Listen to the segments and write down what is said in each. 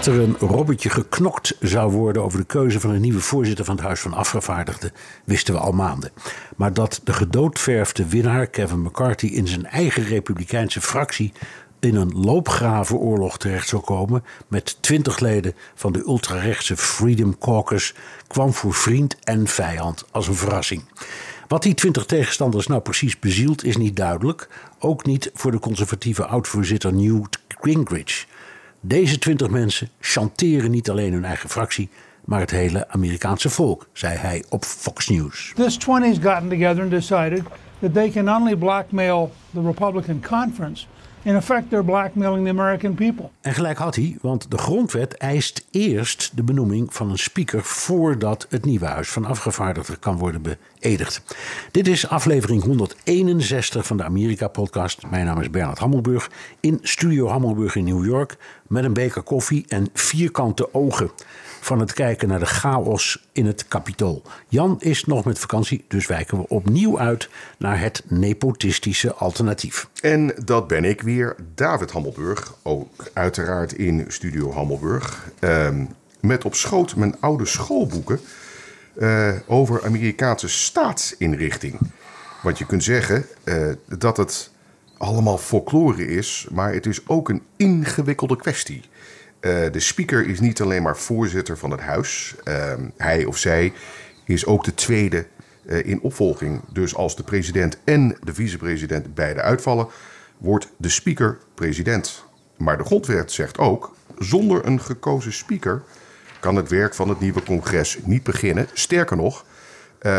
Dat er een robbetje geknokt zou worden over de keuze van een nieuwe voorzitter van het Huis van Afgevaardigden, wisten we al maanden. Maar dat de gedoodverfde winnaar Kevin McCarthy in zijn eigen republikeinse fractie in een loopgravenoorlog terecht zou komen met twintig leden van de ultrarechtse Freedom Caucus kwam voor vriend en vijand als een verrassing. Wat die twintig tegenstanders nou precies bezielt is niet duidelijk, ook niet voor de conservatieve oud-voorzitter Newt Gingrich. Deze twintig mensen chanteren niet alleen hun eigen fractie, maar het hele Amerikaanse volk, zei hij op Fox News. This 20's gotten together and decided that they can only blackmail the Republican conference, in effect they're blackmailing the American people. En gelijk had hij, want de grondwet eist eerst de benoeming van een speaker voordat het nieuwe huis van afgevaardigden kan worden beëdigd. Dit is aflevering 161 van de Amerika-podcast. Mijn naam is Bernard Hammelburg in Studio Hammelburg in New York met een beker koffie en vierkante ogen van het kijken naar de chaos in het kapitool. Jan is nog met vakantie, dus wijken we opnieuw uit naar het nepotistische alternatief. En dat ben ik weer, David Hammelburg, ook uiteraard in Studio Hammelburg. Ehm, met op schoot mijn oude schoolboeken eh, over Amerikaanse staatsinrichting. Want je kunt zeggen eh, dat het allemaal folklore is, maar het is ook een ingewikkelde kwestie. Uh, de speaker is niet alleen maar voorzitter van het huis. Uh, hij of zij is ook de tweede uh, in opvolging. Dus als de president en de vicepresident beide uitvallen, wordt de speaker president. Maar de grondwet zegt ook: zonder een gekozen speaker kan het werk van het nieuwe congres niet beginnen. Sterker nog,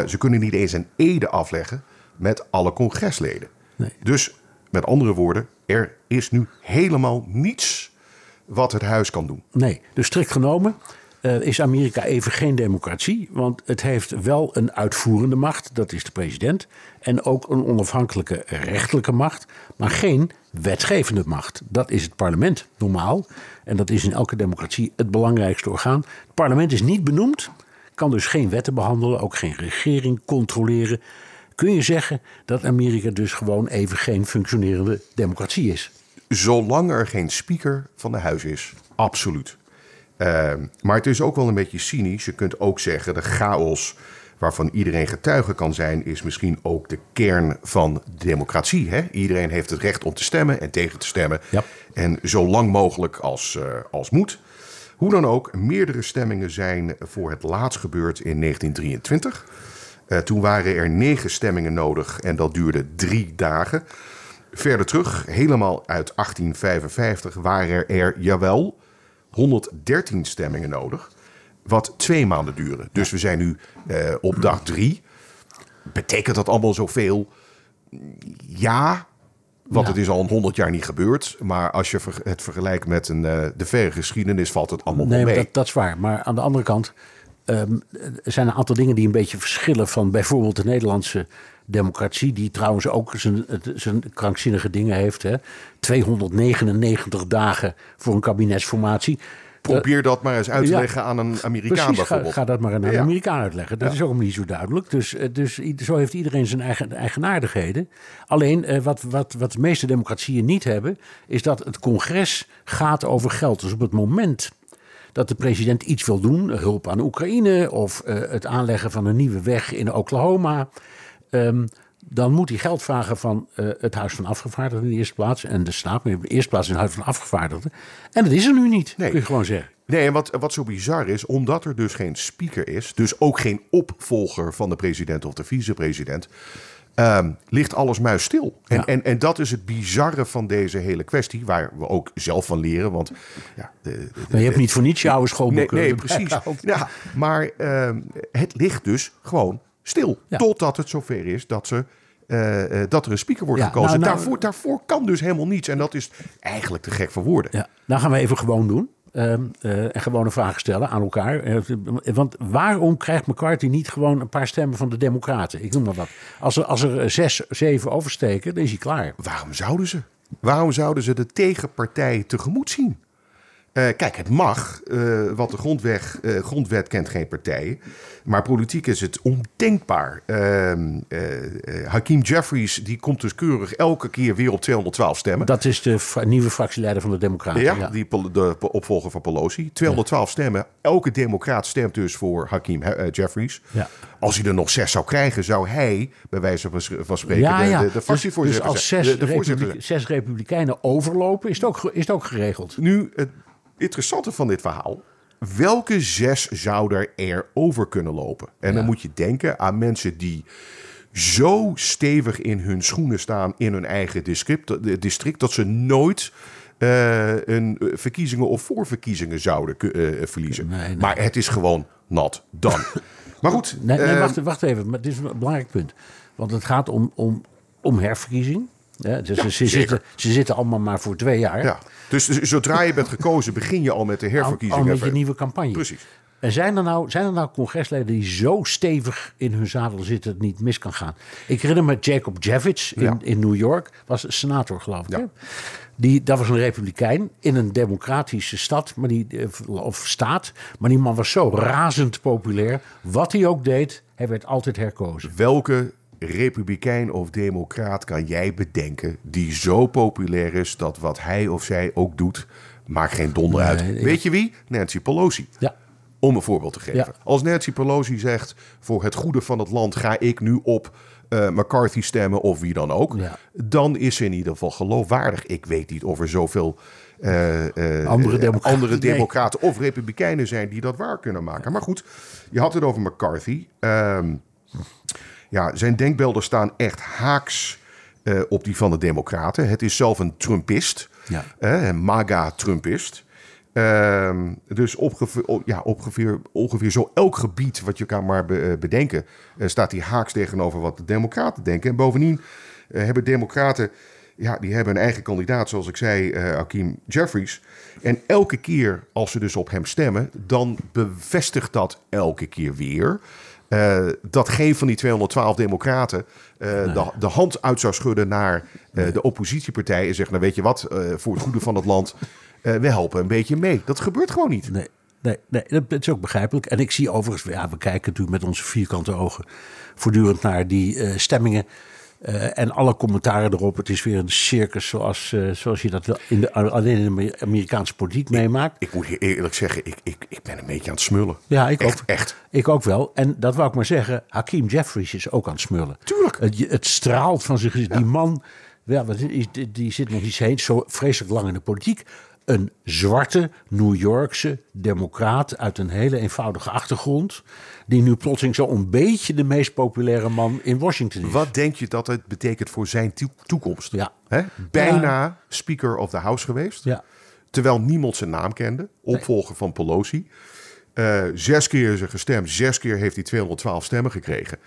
ze kunnen niet eens een ede afleggen met alle congresleden. Nee. Dus met andere woorden, er is nu helemaal niets wat het huis kan doen. Nee, dus strikt genomen uh, is Amerika even geen democratie. Want het heeft wel een uitvoerende macht, dat is de president. En ook een onafhankelijke rechtelijke macht. Maar geen wetgevende macht. Dat is het parlement normaal. En dat is in elke democratie het belangrijkste orgaan. Het parlement is niet benoemd, kan dus geen wetten behandelen, ook geen regering controleren. Kun je zeggen dat Amerika dus gewoon even geen functionerende democratie is? Zolang er geen speaker van de huis is, absoluut. Uh, maar het is ook wel een beetje cynisch. Je kunt ook zeggen, de chaos waarvan iedereen getuige kan zijn, is misschien ook de kern van de democratie. Hè? Iedereen heeft het recht om te stemmen en tegen te stemmen. Ja. En zo lang mogelijk als, uh, als moet. Hoe dan ook, meerdere stemmingen zijn voor het laatst gebeurd in 1923. Uh, toen waren er negen stemmingen nodig en dat duurde drie dagen. Verder terug, helemaal uit 1855, waren er, jawel, 113 stemmingen nodig. Wat twee maanden duren. Dus we zijn nu uh, op dag drie. Betekent dat allemaal zoveel? Ja, want ja. het is al een 100 jaar niet gebeurd. Maar als je het vergelijkt met een, uh, de verre geschiedenis, valt het allemaal nee, mee. Dat, dat is waar. Maar aan de andere kant um, er zijn een aantal dingen die een beetje verschillen van bijvoorbeeld de Nederlandse democratie, die trouwens ook zijn, zijn krankzinnige dingen heeft. Hè. 299 dagen voor een kabinetsformatie. Probeer dat maar eens uit te leggen ja, aan een Amerikaan precies, bijvoorbeeld. Ga, ga dat maar aan een ja. Amerikaan uitleggen. Dat ja. is ook niet zo duidelijk. Dus, dus zo heeft iedereen zijn eigen eigenaardigheden. Alleen uh, wat, wat, wat de meeste democratieën niet hebben... is dat het congres gaat over geld. Dus op het moment dat de president iets wil doen... hulp aan Oekraïne of uh, het aanleggen van een nieuwe weg in Oklahoma... Um, dan moet hij geld vragen van uh, het Huis van Afgevaardigden in de eerste plaats. En de Staat, maar in de eerste plaats in het Huis van Afgevaardigden. En dat is er nu niet, nee. kun je gewoon zeggen. Nee, en wat, wat zo bizar is, omdat er dus geen speaker is... dus ook geen opvolger van de president of de vicepresident... Um, ligt alles muisstil. En, ja. en, en dat is het bizarre van deze hele kwestie, waar we ook zelf van leren. Want ja, de, de, de, maar je hebt niet voor niets je oude schoolboeken. Nee, nee precies. Ja, maar um, het ligt dus gewoon stil. Ja. Totdat het zover is dat, ze, eh, eh, dat er een speaker wordt Ja, gekozen. nou, nou- daarvoor, daarvoor kan dus helemaal niets. En dat is eigenlijk te gek voor woorden. Ja, nou gaan we even gewoon doen. Ehm, eh, en gewone vragen stellen aan elkaar. Want waarom krijgt McCarthy niet gewoon een paar stemmen van de Democraten? Ik noem maar wat. Als er, als er zes, zeven oversteken, dan is hij klaar. Waarom zouden ze? Waarom zouden ze de tegenpartij tegemoet zien? Eh, kijk, het mag, eh, wat de grondweg, eh, grondwet kent geen partijen. Maar politiek is het ondenkbaar. Ehm, eh, eh, Hakeem Jeffries die komt dus keurig elke keer weer op 212 stemmen. Dat is de fra- nieuwe fractieleider van de Democraten. ja, ja. Die, de opvolger van Pelosi. 212 stemmen. Elke democraat stemt dus voor Hakeem eh, Jeffries. Ja. Als hij er nog zes zou krijgen, zou hij, bij wijze van, spreken, de, de, de Dus- fractievoorzitter dus als zes, De- de voorzitter republike- zes republikeinen overlopen, is het ook, is het ook geregeld. Nu, het interessante van dit verhaal. Welke zes zouden er over kunnen lopen? En dan moet je denken aan mensen die zo stevig in hun schoenen staan in hun eigen district, district dat ze nooit eh, een verkiezingen of voorverkiezingen zouden eh, verliezen. Nee, nee. Maar het is gewoon nat dan. maar goed, Nee, nee eh, wacht, wacht even. Maar dit is een belangrijk punt. Want het gaat om, om, om herverkiezing. Ja, dus ze, zeker. zitten, ze zitten allemaal maar voor twee jaar. ja. Dus zodra je bent gekozen, begin je al met de al, herverkiezingen. al met je nieuwe campagne. Precies. En zijn er, nou, zijn er nou congresleden die zo stevig in hun zadel zitten dat het niet mis kan gaan? Ik herinner me Jacob Javits in, Ja. in New York, was senator geloof ik. Ja. Die, dat was een republikein in een democratische stad maar die, of staat. Maar die man was zo razend populair. Wat hij ook deed, hij werd altijd herkozen. Welke republikein of democraat kan jij bedenken die zo populair is dat wat hij of zij ook doet, maakt geen donder uit? Nee, Weet je wie? Nancy Pelosi. Ja. Om een voorbeeld te geven. Ja. Als Nancy Pelosi zegt: voor het goede van het land ga ik nu op eh, McCarthy stemmen of wie dan ook, Ja. dan is ze in ieder geval geloofwaardig. Ik weet niet of er zoveel eh, eh, Andere democraten, andere nee. democraten of republikeinen zijn die dat waar kunnen maken. Maar goed, je had het over McCarthy. Ehm, ja, zijn denkbeelden staan echt haaks eh, op die van de Democraten. Het is zelf een Trumpist, Ja. een MAGA-Trumpist. Ehm, dus ongeveer, o- ja, ongeveer, ongeveer zo elk gebied wat je kan maar be- eh, bedenken, eh, staat hij haaks tegenover wat de Democraten denken. En bovendien hebben Democraten, ja, die hebben een eigen kandidaat, zoals ik zei, Hakeem Jeffries. En elke keer als ze dus op hem stemmen, dan bevestigt dat elke keer weer. Eh, dat geen van die 212 democraten eh, de, de hand uit zou schudden naar eh, de oppositiepartij en zeggen, nou weet je wat, voor het goede van het land, we helpen een beetje mee. Dat gebeurt gewoon niet. Nee, nee, nee, dat is ook begrijpelijk. En ik zie overigens, ja, we kijken natuurlijk met onze vierkante ogen voortdurend naar die stemmingen. Eh, en alle commentaren erop. Het is weer een circus zoals, eh, zoals je dat in de, alleen in de Amerikaanse politiek meemaakt. Ik moet je eerlijk zeggen, ik, ik, ik ben een beetje aan het smullen. Ja, ik echt, ook. Echt. Ik ook wel. En dat wou ik maar zeggen. Hakeem Jeffries is ook aan het smullen. Tuurlijk. Het, het straalt van zich. Die man, ja, die, die zit nog niet heen, zo vreselijk lang in de politiek. Een zwarte New Yorkse democraat uit een hele eenvoudige achtergrond. Die nu plotseling zo een beetje de meest populaire man in Washington is. Wat denk je dat het betekent voor zijn toe- toekomst? Ja. Hè? Bijna Speaker of the House geweest. Ja. Terwijl niemand zijn naam kende. Opvolger van Pelosi. Eh, zes keer is er gestemd. Zes keer heeft hij 212 stemmen gekregen.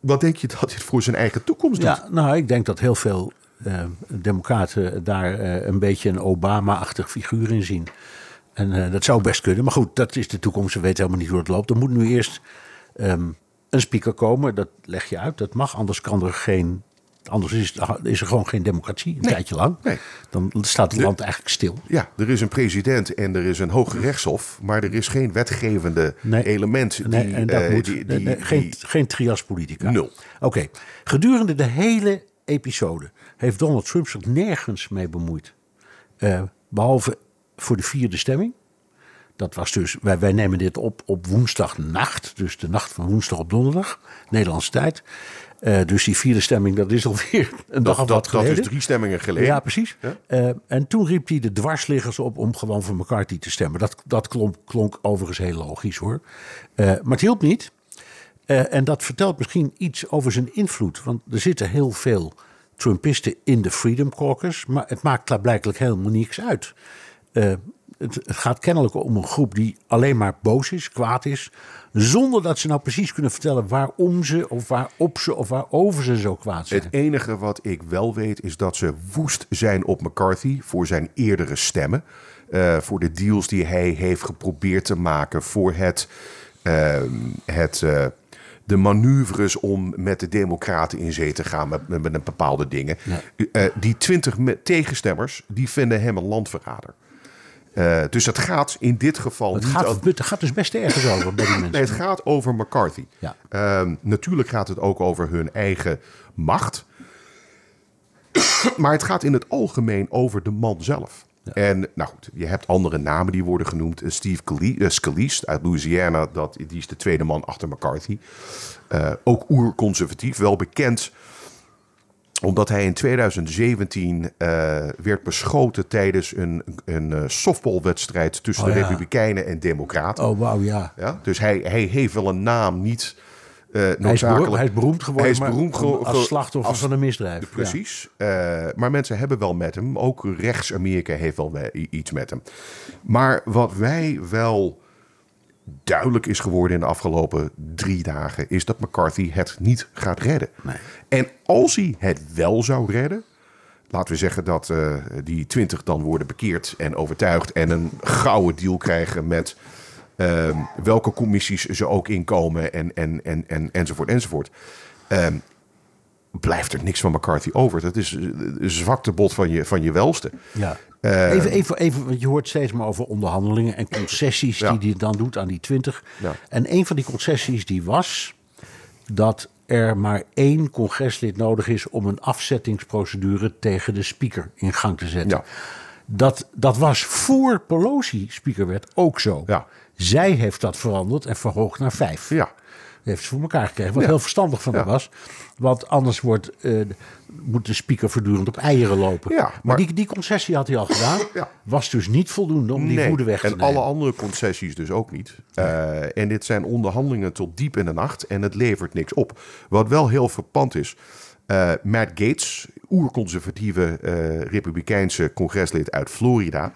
Wat denk je dat dit voor zijn eigen toekomst doet? Ja, nou, ik denk dat heel veel democraten daar eh, een beetje een Obama-achtig figuur in zien. En eh, dat zou best kunnen. Maar goed, dat is de toekomst. We weten helemaal niet hoe het loopt. Er moet nu eerst ehm, een speaker komen. Dat leg je uit. Dat mag. Anders kan er geen. Anders is, is er gewoon geen democratie. Een tijdje lang. nee. Dan staat het land eigenlijk stil. Ja, er is een president en er is een hoge rechtshof. Maar er is geen wetgevende Nee. element. Die, Nee, en dat eh, moet. die- die- geen, die- geen trias politica. Nul. Oké. Gedurende de hele episode heeft Donald Trump zich nergens mee bemoeid. Eh, behalve voor de vierde stemming. Dat was dus, wij, wij nemen dit op op woensdagnacht. Dus de nacht van woensdag op donderdag, Nederlandse tijd. Eh, dus die vierde stemming, dat is alweer een dag dat, of wat dat, dat geleden. is drie stemmingen geleden. Ja, precies. Ja? Eh, en toen riep hij de dwarsliggers op om gewoon voor McCarthy te stemmen. Dat, dat klonk, klonk overigens heel logisch hoor. Maar het hielp niet. En dat vertelt misschien iets over zijn invloed. Want er zitten heel veel Trumpisten in de Freedom Caucus. Maar het maakt klaarblijkelijk helemaal niks uit. Eh, het, gaat kennelijk om een groep die alleen maar boos is, kwaad is. Zonder dat ze nou precies kunnen vertellen waarom ze, of waarop ze, of waarover ze zo kwaad zijn. Het enige wat ik wel weet is dat ze woest zijn op McCarthy voor zijn eerdere stemmen. Uh, voor de deals die hij heeft geprobeerd te maken. Voor het, uh, het, uh, de manoeuvres om met de Democraten in zee te gaan met, met, met bepaalde dingen. Ja. die twintig tegenstemmers die vinden hem een landverrader. Uh, dus het gaat in dit geval. Het niet gaat, over... het gaat dus best ergens over bij die mensen. Nee, het gaat over McCarthy. Ja. Uh, natuurlijk gaat het ook over hun eigen macht. maar het gaat in het algemeen over de man zelf. Ja. En nou goed, je hebt andere namen die worden genoemd. Steve Scalise uit Louisiana, dat, die is de tweede man achter McCarthy. Uh, ook oerconservatief, wel bekend omdat hij in 2017 uh, werd beschoten tijdens een, een softballwedstrijd tussen oh, de ja. Republikeinen en Democraten. Oh, wauw, ja. ja. Dus hij, hij heeft wel een naam, niet uh, hij, is beroemd, hij is beroemd geworden hij is beroemd ge als slachtoffer als, van een misdrijf. Precies. Ja. maar mensen hebben wel met hem. Ook rechts-Amerika heeft wel iets met hem. Maar wat wij wel duidelijk is geworden in de afgelopen drie dagen, is dat McCarthy het niet gaat redden. Nee. En als hij het wel zou redden, laten we zeggen dat uh, die twintig dan worden bekeerd en overtuigd en een gouden deal krijgen met uh, welke commissies ze ook inkomen en, en, en, en, enzovoort enzovoort. Uh, blijft er niks van McCarthy over. Dat is een zwaktebod van je, van je welste. Ja. Uh, even, even, even, want je hoort steeds maar over onderhandelingen en concessies ja. die hij dan doet aan die 20. Ja. En een van die concessies die was dat er maar één congreslid nodig is om een afzettingsprocedure tegen de speaker in gang te zetten. Ja. Dat, dat was voor Pelosi speaker werd ook zo. Ja. Zij heeft dat veranderd en verhoogd naar vijf. Ja. heeft ze voor elkaar gekregen. Wat heel verstandig van haar was. Want anders wordt, uh, moet de speaker voortdurend op eieren lopen. Ja, maar, maar die, die concessie had hij al gedaan. Was dus niet voldoende om die woede weg te en nemen. alle andere concessies dus ook niet. Uh, en dit zijn onderhandelingen tot diep in de nacht. En het levert niks op. Wat wel heel verpand is. Uh, Matt Gates, oerconservatieve republikeinse congreslid uit Florida...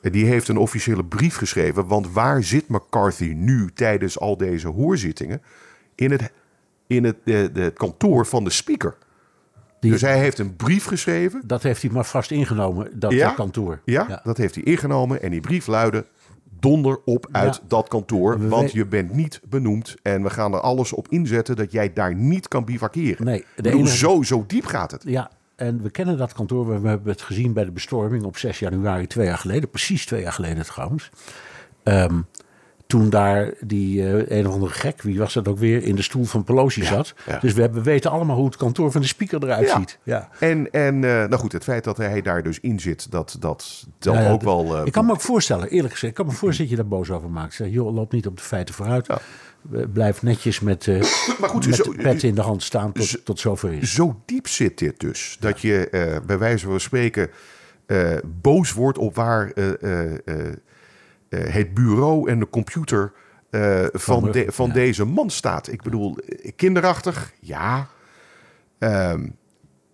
Die heeft een officiële brief geschreven. Want waar zit McCarthy nu tijdens al deze hoorzittingen? In het, in het de, de kantoor van de speaker. Die, dus hij heeft een brief geschreven. Dat heeft hij maar vast ingenomen, dat, ja, dat kantoor. Ja, ja, dat heeft hij ingenomen. En die brief luidde: donder op uit Ja. dat kantoor. Want weet- je bent niet benoemd. En we gaan er alles op inzetten dat jij daar niet kan bivakeren. Nee, de bedoel, enige- zo, zo diep gaat het. Ja, en we kennen dat kantoor. We hebben het gezien bij de bestorming op 6 januari twee jaar geleden. Precies twee jaar geleden trouwens. Ehm, toen daar die eh, een of andere gek, wie was dat ook weer, in de stoel van Pelosi zat. ja. Dus we, hebben, we weten allemaal hoe het kantoor van de speaker eruit Ja. ziet. Ja. En, en eh, nou goed, het feit dat hij daar dus in zit, dat, dat ja, ook wel. eh, ik kan me ook voorstellen, eerlijk gezegd, ik kan me voorstellen dat je daar boos over maakt. Zeg, joh, loop niet op de feiten vooruit. Ja. Eh, Blijf netjes met, eh Maar goed, met zo- de pet in de hand staan tot, tot zover is. Zo diep zit dit dus. Dat je eh, bij wijze van spreken eh, boos wordt op waar het bureau en de computer van, Van de- de- van ja. deze man staat. Ik bedoel, kinderachtig, ja. Ehm,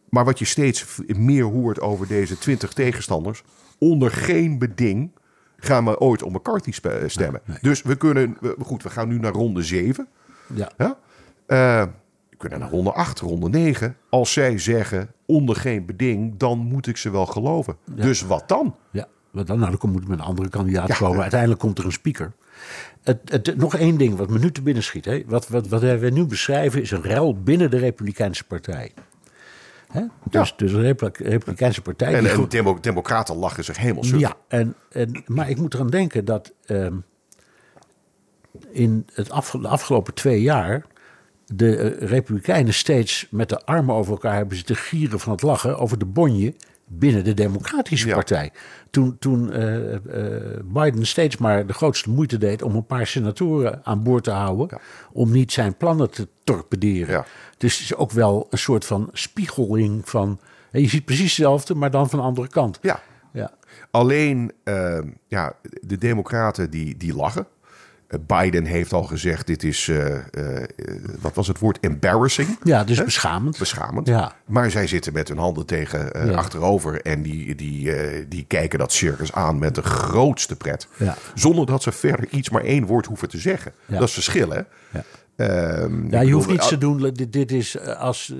maar wat je steeds meer hoort over deze twintig tegenstanders, onder geen beding gaan we ooit op McCarthy spe- stemmen. Dus we kunnen, we- goed, we gaan nu naar ronde 7. Ja. Ja? Eh, we kunnen naar ronde 8, ronde 9. Als zij zeggen onder geen beding, dan moet ik ze wel geloven. Dus wat dan? Ja, wat dan? Nou, dan moet met een andere kandidaat Ja. komen. Uiteindelijk komt er een speaker. Het, het, nog één ding wat me nu te binnen schiet. Hè. Wat, wat, wat wij nu beschrijven is een rel binnen de Republikeinse Partij. Hè? Dus, dus Republikeinse Partij. En, demo- democraten lachen zich helemaal suf. ja, en, en, maar ik moet eraan denken dat ehm, in het de afgelopen twee jaar de eh, Republikeinen steeds met de armen over elkaar hebben zitten gieren van het lachen over de bonje binnen de Democratische Ja. Partij. Toen, toen eh, eh, Biden steeds maar de grootste moeite deed om een paar senatoren aan boord te houden, Ja. om niet zijn plannen te torpederen. Ja. Dus het is ook wel een soort van spiegeling van. je ziet precies hetzelfde, maar dan van de andere kant. Ja. Ja. Alleen, eh, ja, de democraten die, die lachen. Eh, Biden heeft al gezegd, dit is, eh, eh, wat was het woord, embarrassing. Ja, dus beschamend. Beschamend. Ja. Maar zij zitten met hun handen tegen Ja. achterover en die, die, die kijken dat circus aan met de grootste pret. Ja. Zonder dat ze verder iets maar één woord hoeven te zeggen. Ja. Dat is verschil, hè? Ja. Ehm, Ja, je hoeft niets te ah, doen. Dit, dit is eh, als.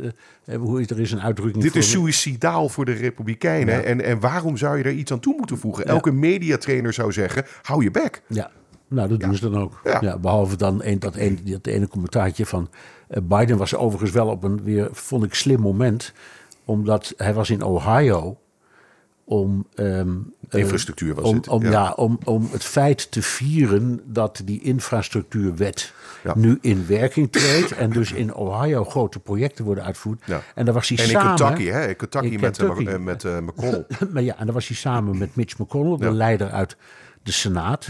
eh, hoe er is een uitdrukking. Dit voor- is suicidaal voor de Republikeinen. Ja. En, en waarom zou je daar iets aan toe moeten voegen? Elke mediatrainer zou zeggen: hou je bek. Ja, nou dat doen ze dan ook. Ja. Ja. behalve dan een, dat, een, dat ene commentaartje van eh, Biden was overigens wel op een weer, vond ik, slim moment. Omdat hij was in Ohio om... ehm, eh, Infrastructuur was om, het, Om, ja. ja. om, om het feit te vieren dat die infrastructuurwet Ja. nu in werking treedt. en dus in Ohio grote projecten worden uitgevoerd. Ja. En daar was hij En in samen... Kentucky, hè? In Kentucky, In met, eh, Kentucky. eh, met eh, McConnell. Maar ja, en dan was hij samen met Mitch McConnell, de leider uit de Senaat.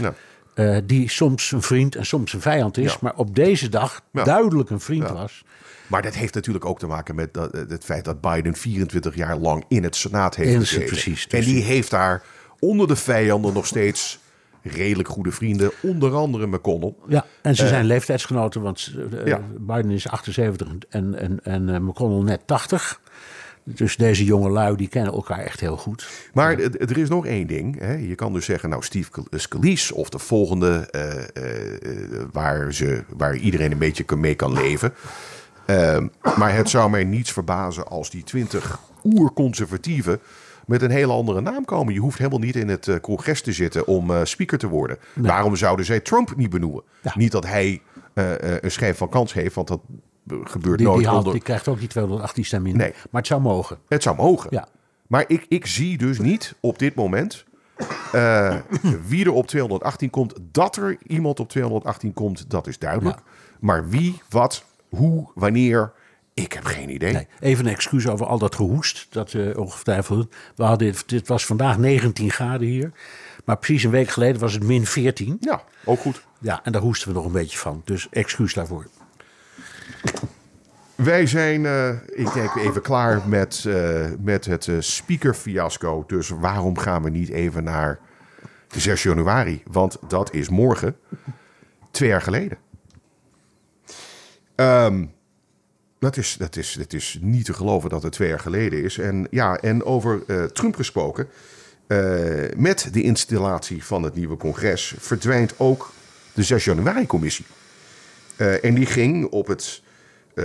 Die soms een vriend en soms een vijand is, maar op deze dag duidelijk een vriend was. Maar dat heeft natuurlijk ook te maken met dat, het feit dat Biden 24 jaar lang in het Senaat heeft gezeten. precies, en die- heeft daar onder de vijanden nog steeds redelijk goede vrienden. Onder andere McConnell. Ja, en ze zijn leeftijdsgenoten, want eh, Ja. Biden is 78 en, en, en eh, McConnell net 80. Dus deze jonge lui die kennen elkaar echt heel goed. Maar er is nog één ding. Hè. Je kan dus zeggen, nou, Steve Scalise of de volgende, eh, eh, eh, waar, ze, waar iedereen een beetje mee kan leven. Ehm, maar het zou mij niets verbazen als die 20 oerconservatieven met een hele andere naam komen. Je hoeft helemaal niet in het eh, congres te zitten om eh, speaker te worden. Waarom zouden zij Trump niet benoemen? Ja. Niet dat hij eh, een schijf van kans heeft, want dat gebeurt Die, nooit die, haalt, onder... die krijgt ook die 218 stemmen in. Nee. Maar het zou mogen. Het zou mogen. Ja. Maar ik, ik zie dus niet op dit moment wie er op 218 komt. Dat er iemand op 218 komt, dat is duidelijk. Ja. Maar wie, wat, hoe, wanneer, ik heb geen idee. Nee, even een excuus over al dat gehoest. Dat uh, ongetwijfeld. We hadden, dit was vandaag 19 graden hier. Maar precies een week geleden was het min 14. Ja, ook goed. Ja, en daar hoesten we nog een beetje van. Dus excuus daarvoor. Wij zijn, eh, ik denk, even klaar met, eh, met het uh, speaker-fiasco. Dus waarom gaan we niet even naar 6 januari? Want dat is morgen, twee jaar geleden. Um, dat, is, dat, is, dat is niet te geloven dat het twee jaar geleden is. En, ja, en over uh, Trump gesproken. Uh, met de installatie van het nieuwe congres verdwijnt ook de 6 januari-commissie. Uh, en die ging op het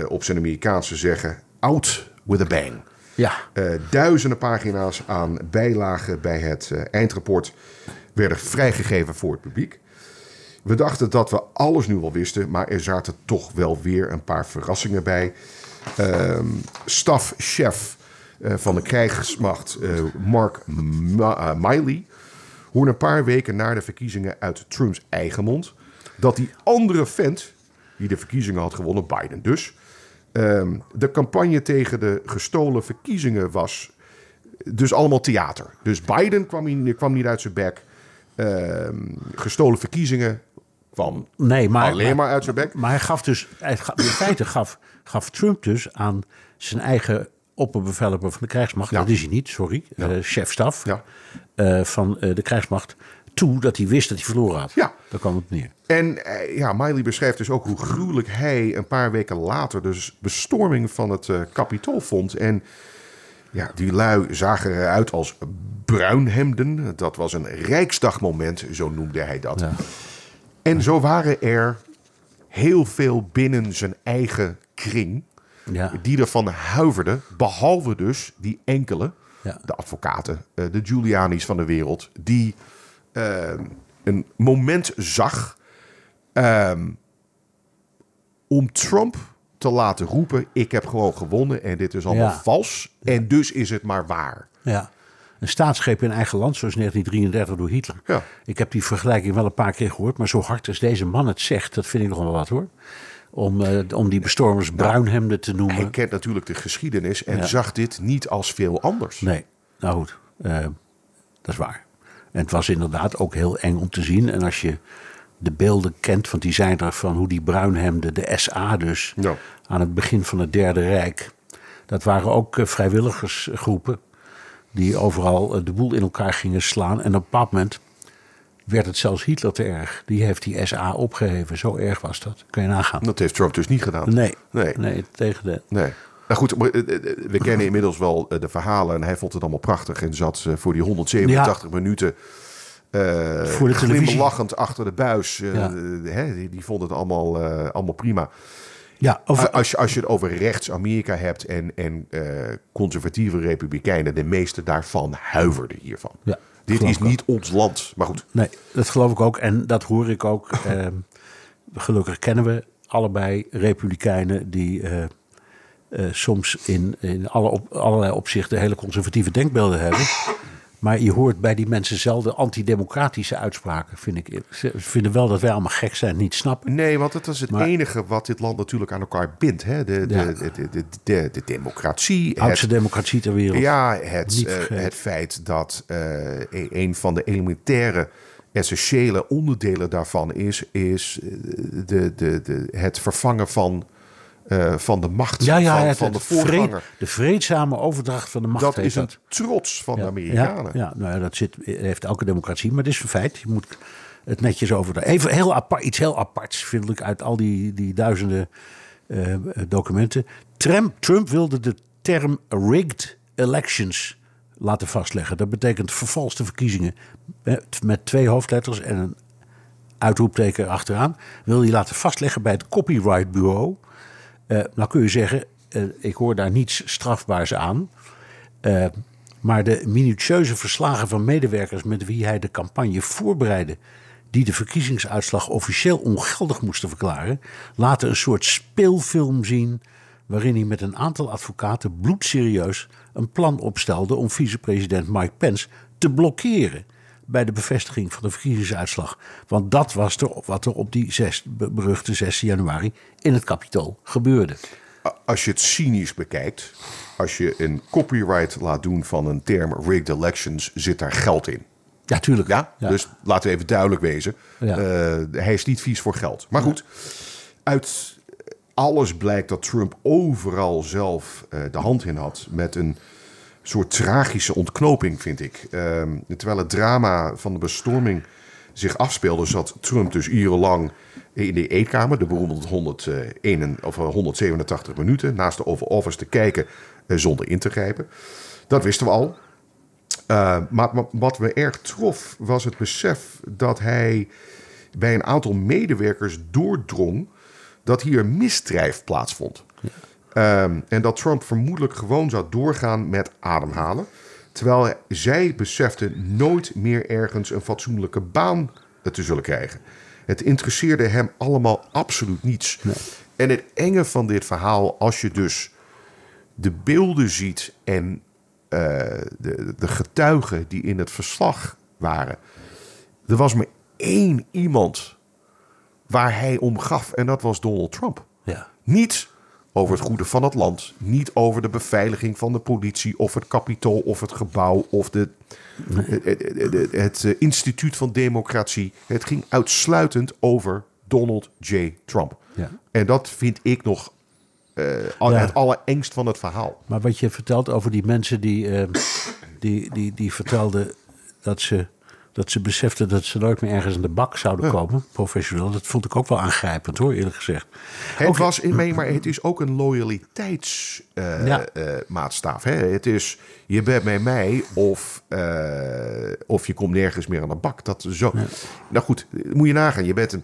op zijn Amerikaanse zeggen, out with a bang. Ja. Duizenden pagina's aan bijlagen bij het eindrapport werden vrijgegeven voor het publiek. We dachten dat we alles nu al wisten, maar er zaten toch wel weer een paar verrassingen bij. Um, stafchef van de krijgsmacht, Mark Ma Miley, hoorde een paar weken na de verkiezingen uit Trumps eigen mond dat die andere vent die de verkiezingen had gewonnen, Biden dus, um, de campagne tegen de gestolen verkiezingen was dus allemaal theater. Dus Biden kwam, kwam niet uit zijn bek. Um, gestolen verkiezingen kwam nee, maar, alleen maar uit zijn bek. Maar hij gaf dus, hij gaf, in feite gaf, gaf Trump dus aan zijn eigen opperbevelhebber van de krijgsmacht, ja. dat is hij niet, sorry, ja. uh, chef-staf ja. uh, van uh, de krijgsmacht, toe dat hij wist dat hij verloren had. Ja. Daar kwam het neer. En ja, Miley beschrijft dus ook hoe gruwelijk hij een paar weken later dus bestorming van het kapitool vond. En ja, die lui zagen eruit als bruinhemden. Dat was een rijksdagmoment, zo noemde hij dat. En zo waren er heel veel binnen zijn eigen kring ja. die ervan huiverden. Behalve dus die enkele, ja. de advocaten, uh, de Giuliani's van de wereld, die uh, een moment zag um, om Trump te laten roepen: Ik heb gewoon gewonnen en dit is allemaal Ja. vals. En dus is het maar waar. Ja. Een staatsgreep in eigen land, zoals 1933 door Hitler. Ja. Ik heb die vergelijking wel een paar keer gehoord, maar zo hard als deze man het zegt, dat vind ik nog wel wat hoor. Om, uh, om die bestormers bruinhemden te noemen. Hij kent natuurlijk de geschiedenis en Ja. zag dit niet als veel anders. Nee, nou goed, uh, dat is waar. En het was inderdaad ook heel eng om te zien. En als je de beelden kent, want die zijn er van hoe die bruinhemden, de SA dus, Ja. aan het begin van het Derde Rijk. Dat waren ook uh, vrijwilligersgroepen die overal uh, de boel in elkaar gingen slaan. En op een bepaald moment werd het zelfs Hitler te erg. Die heeft die SA opgeheven. Zo erg was dat. Kun je nagaan. Dat heeft Trump dus niet gedaan. Nee, Nee. nee. tegen de... Nee. Nou goed, eh, eh, we kennen inmiddels wel eh, de verhalen. En hij vond het allemaal prachtig. En zat eh, voor die 187 minuten eh Voor de televisie. glimlachend achter de buis. Eh, Ja. eh, die, die vond het allemaal, eh, allemaal prima. Ja, over, Als je, als je het over rechts-Amerika hebt en, en eh, conservatieve republikeinen, de meeste daarvan huiverden hiervan. Ja, Dit is niet ons land. Maar goed, Nee, dat geloof ik ook. En dat hoor ik ook. Ehm, gelukkig kennen we allebei republikeinen die eh, eh, soms in, in alle op, allerlei opzichten hele conservatieve denkbeelden hebben. Maar je hoort bij die mensen zelden antidemocratische uitspraken, vind ik. Ze vinden wel dat wij allemaal gek zijn, niet snappen. nee, want dat is het Maar- enige wat dit land natuurlijk aan elkaar bindt. Hè? De, de, Ja. de, de, de, de, de democratie. Oudste het- democratie ter wereld. Ja, het, eh, het feit dat eh, een- een van de elementaire, essentiële onderdelen daarvan is, is eh, de, de, de, het vervangen van, eh, van de macht ja, ja van, het, van de vreed- voorganger. de vreedzame overdracht van de macht. Dat is een dat. trots van de Amerikanen. Ja, ja, nou ja, dat zit, heeft elke democratie, maar het is een feit. Je moet het netjes over. Even heel apart, iets heel aparts vind ik uit al die, die duizenden eh, documenten. Trump, Trump wilde de term rigged elections laten vastleggen. Dat betekent vervalste verkiezingen met, met twee hoofdletters en een uitroepteken achteraan. Wil hij laten vastleggen bij het Copyright Bureau. Eh, nou kun je zeggen, eh, ik hoor daar niets strafbaars aan. Eh, maar de minutieuze verslagen van medewerkers met wie hij de campagne voorbereidde, die de verkiezingsuitslag officieel ongeldig moesten verklaren, laten een soort speelfilm zien waarin hij met een aantal advocaten bloedserieus een plan opstelde om vicepresident Mike Pence te blokkeren bij de bevestiging van de verkiezingsuitslag. Want dat was er, wat er op die zes, beruchte 6 januari in het Capitool gebeurde. Als je het cynisch bekijkt, als je een copyright laat doen van een term rigged elections, zit daar geld in. Ja, tuurlijk. Ja, dus laten we even duidelijk wezen. Ja. Eh, hij is niet vies voor geld. Maar goed, uit alles blijkt dat Trump overal zelf eh, de hand in had. Met een soort tragische ontknoping, vind ik. Ehm, terwijl het drama van de bestorming zich afspeelde, zat Trump dus urenlang in de eetkamer, de beroemde 101, of 187 minuten, naast de Oval Office te kijken eh, zonder in te grijpen. Dat wisten we al. Uh, maar wat me erg trof was het besef dat hij bij een aantal medewerkers doordrong dat hier misdrijf plaatsvond. Um, en dat Trump vermoedelijk gewoon zou doorgaan met ademhalen. Terwijl zij beseften nooit meer ergens een fatsoenlijke baan te zullen krijgen. Het interesseerde hem allemaal absoluut niets. Nee. En het enge van dit verhaal, als je dus de beelden ziet en uh, de, de getuigen die in het verslag waren. Er was maar één iemand waar hij om gaf en dat was Donald Trump. Ja. Niet over het goede van het land, niet over de beveiliging van de politie of het kapitool of het gebouw of de, het, het, instituut van democratie. Het ging uitsluitend over Donald J. Trump. Ja. En dat vind ik nog uh, ja. het allerengst van het verhaal. Maar wat je vertelt over die mensen die, uh, die, die, die vertelden dat ze, dat ze beseften dat ze nooit meer ergens in de bak zouden komen, professioneel, dat vond ik ook wel aangrijpend hoor, eerlijk gezegd. Het was in mee, maar het is ook een loyaliteitsmaatstaaf. Uh, ja. Het is je bent bij mij of, of je komt nergens meer aan de bak. Dat zo. Ja. Nou goed, moet je nagaan. Je bent een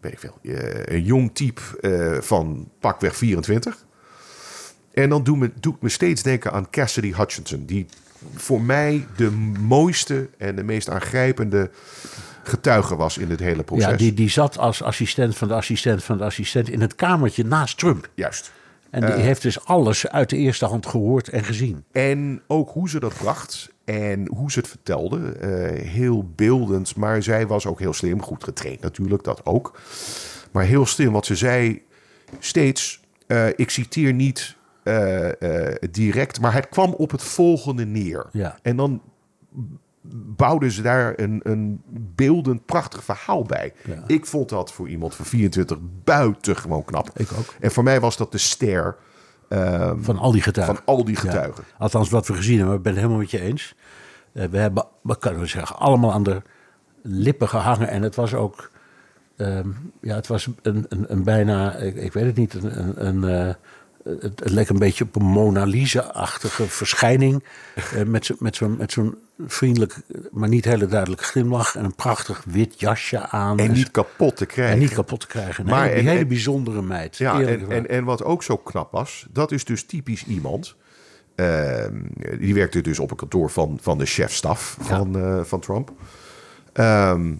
weet ik veel, een jong type uh, van pakweg 24. En dan doet me, doet me steeds denken aan Cassidy Hutchinson. Die voor mij de mooiste en de meest aangrijpende getuige was in het hele proces. Ja, die, die zat als assistent van de assistent van de assistent in het kamertje naast Trump. Juist. En die uh, heeft dus alles uit de eerste hand gehoord en gezien. En ook hoe ze dat bracht en hoe ze het vertelde. Uh, heel beeldend, maar zij was ook heel slim. Goed getraind natuurlijk, dat ook. Maar heel slim, wat ze zei steeds... Uh, ik citeer niet uh, direct, maar het kwam op het volgende neer. Ja. En dan bouwden ze daar een, een beeldend prachtig verhaal bij. Ja. Ik vond dat voor iemand van 24 buitengewoon knap. Ik ook. En voor mij was dat de ster... Uh, van al die getuigen. Van al die getuigen. Ja. Althans, wat we gezien hebben, ik ben het helemaal met je eens. Uh, we hebben, wat kunnen we zeggen, allemaal aan de lippen gehangen. En het was ook, ehm, ja, het was een, een, een bijna, ik, ik weet het niet, een, een, een, eh, het, het leek een beetje op een Mona Lisa-achtige verschijning. eh, met zo- met zo'n met zo'n vriendelijk, maar niet hele duidelijk glimlach. En een prachtig wit jasje aan. En niet kapot te krijgen. en niet kapot te krijgen. Nee, Maar die en- hele en- bijzondere meid. Ja, en, en wat ook zo knap was, dat is dus typisch iemand. ehm, die werkte dus op een kantoor van, van de chefstaf van, eh, van Trump. Ehm,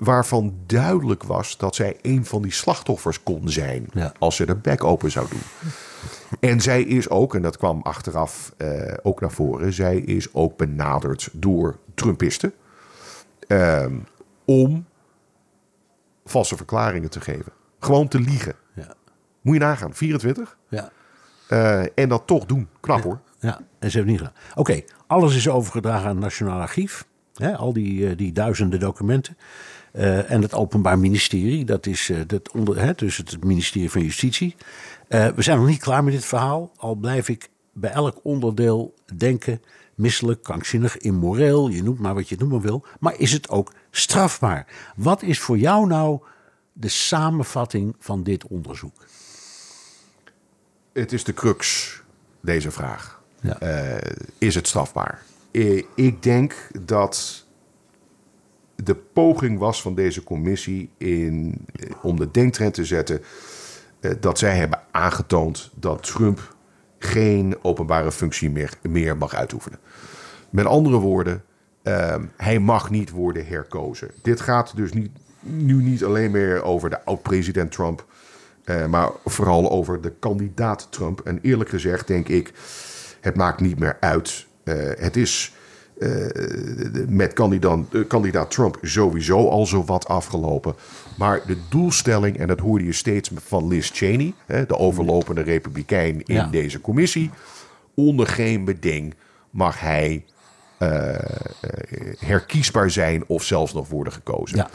waarvan duidelijk was dat zij een van die slachtoffers kon zijn. Ja. Als ze de bek open zou doen. En zij is ook, en dat kwam achteraf eh, ook naar voren, zij is ook benaderd door Trumpisten. ehm, om valse verklaringen te geven. Gewoon te liegen. ja, Moet je nagaan, 24. ja. Eh, en dat toch doen. Knap hoor. Ja, en ze hebben niet gedaan. Oké, alles is overgedragen aan het Nationaal Archief. Al die, eh, die duizenden documenten. Eh, en het Openbaar Ministerie, dat is eh, dat onder, hè, dus het ministerie van Justitie. Eh, we zijn nog niet klaar met dit verhaal. Al blijf ik bij elk onderdeel denken: misselijk, krankzinnig, immoreel. Je noemt maar wat je noemen wil. Maar is het ook strafbaar? Wat is voor jou nou de samenvatting van dit onderzoek? Het is de crux, deze vraag. Ja. Is het strafbaar? Ik denk dat de poging was van deze commissie in, eh, om de denktrend te zetten... eh, dat zij hebben aangetoond dat Trump geen openbare functie meer, mag uitoefenen. Met andere woorden, ehm, hij mag niet worden herkozen. Dit gaat dus niet, nu niet alleen meer over de oud-president Trump, eh, maar vooral over de kandidaat Trump. En eerlijk gezegd denk ik, het maakt niet meer uit. Het is eh, met kandidaat, eh, kandidaat Trump sowieso al zo wat afgelopen. Maar de doelstelling, en dat hoorde je steeds van Liz Cheney, hè, de overlopende republikein in Ja. deze commissie. Onder geen beding mag hij eh, herkiesbaar zijn of zelfs nog worden gekozen. Ja.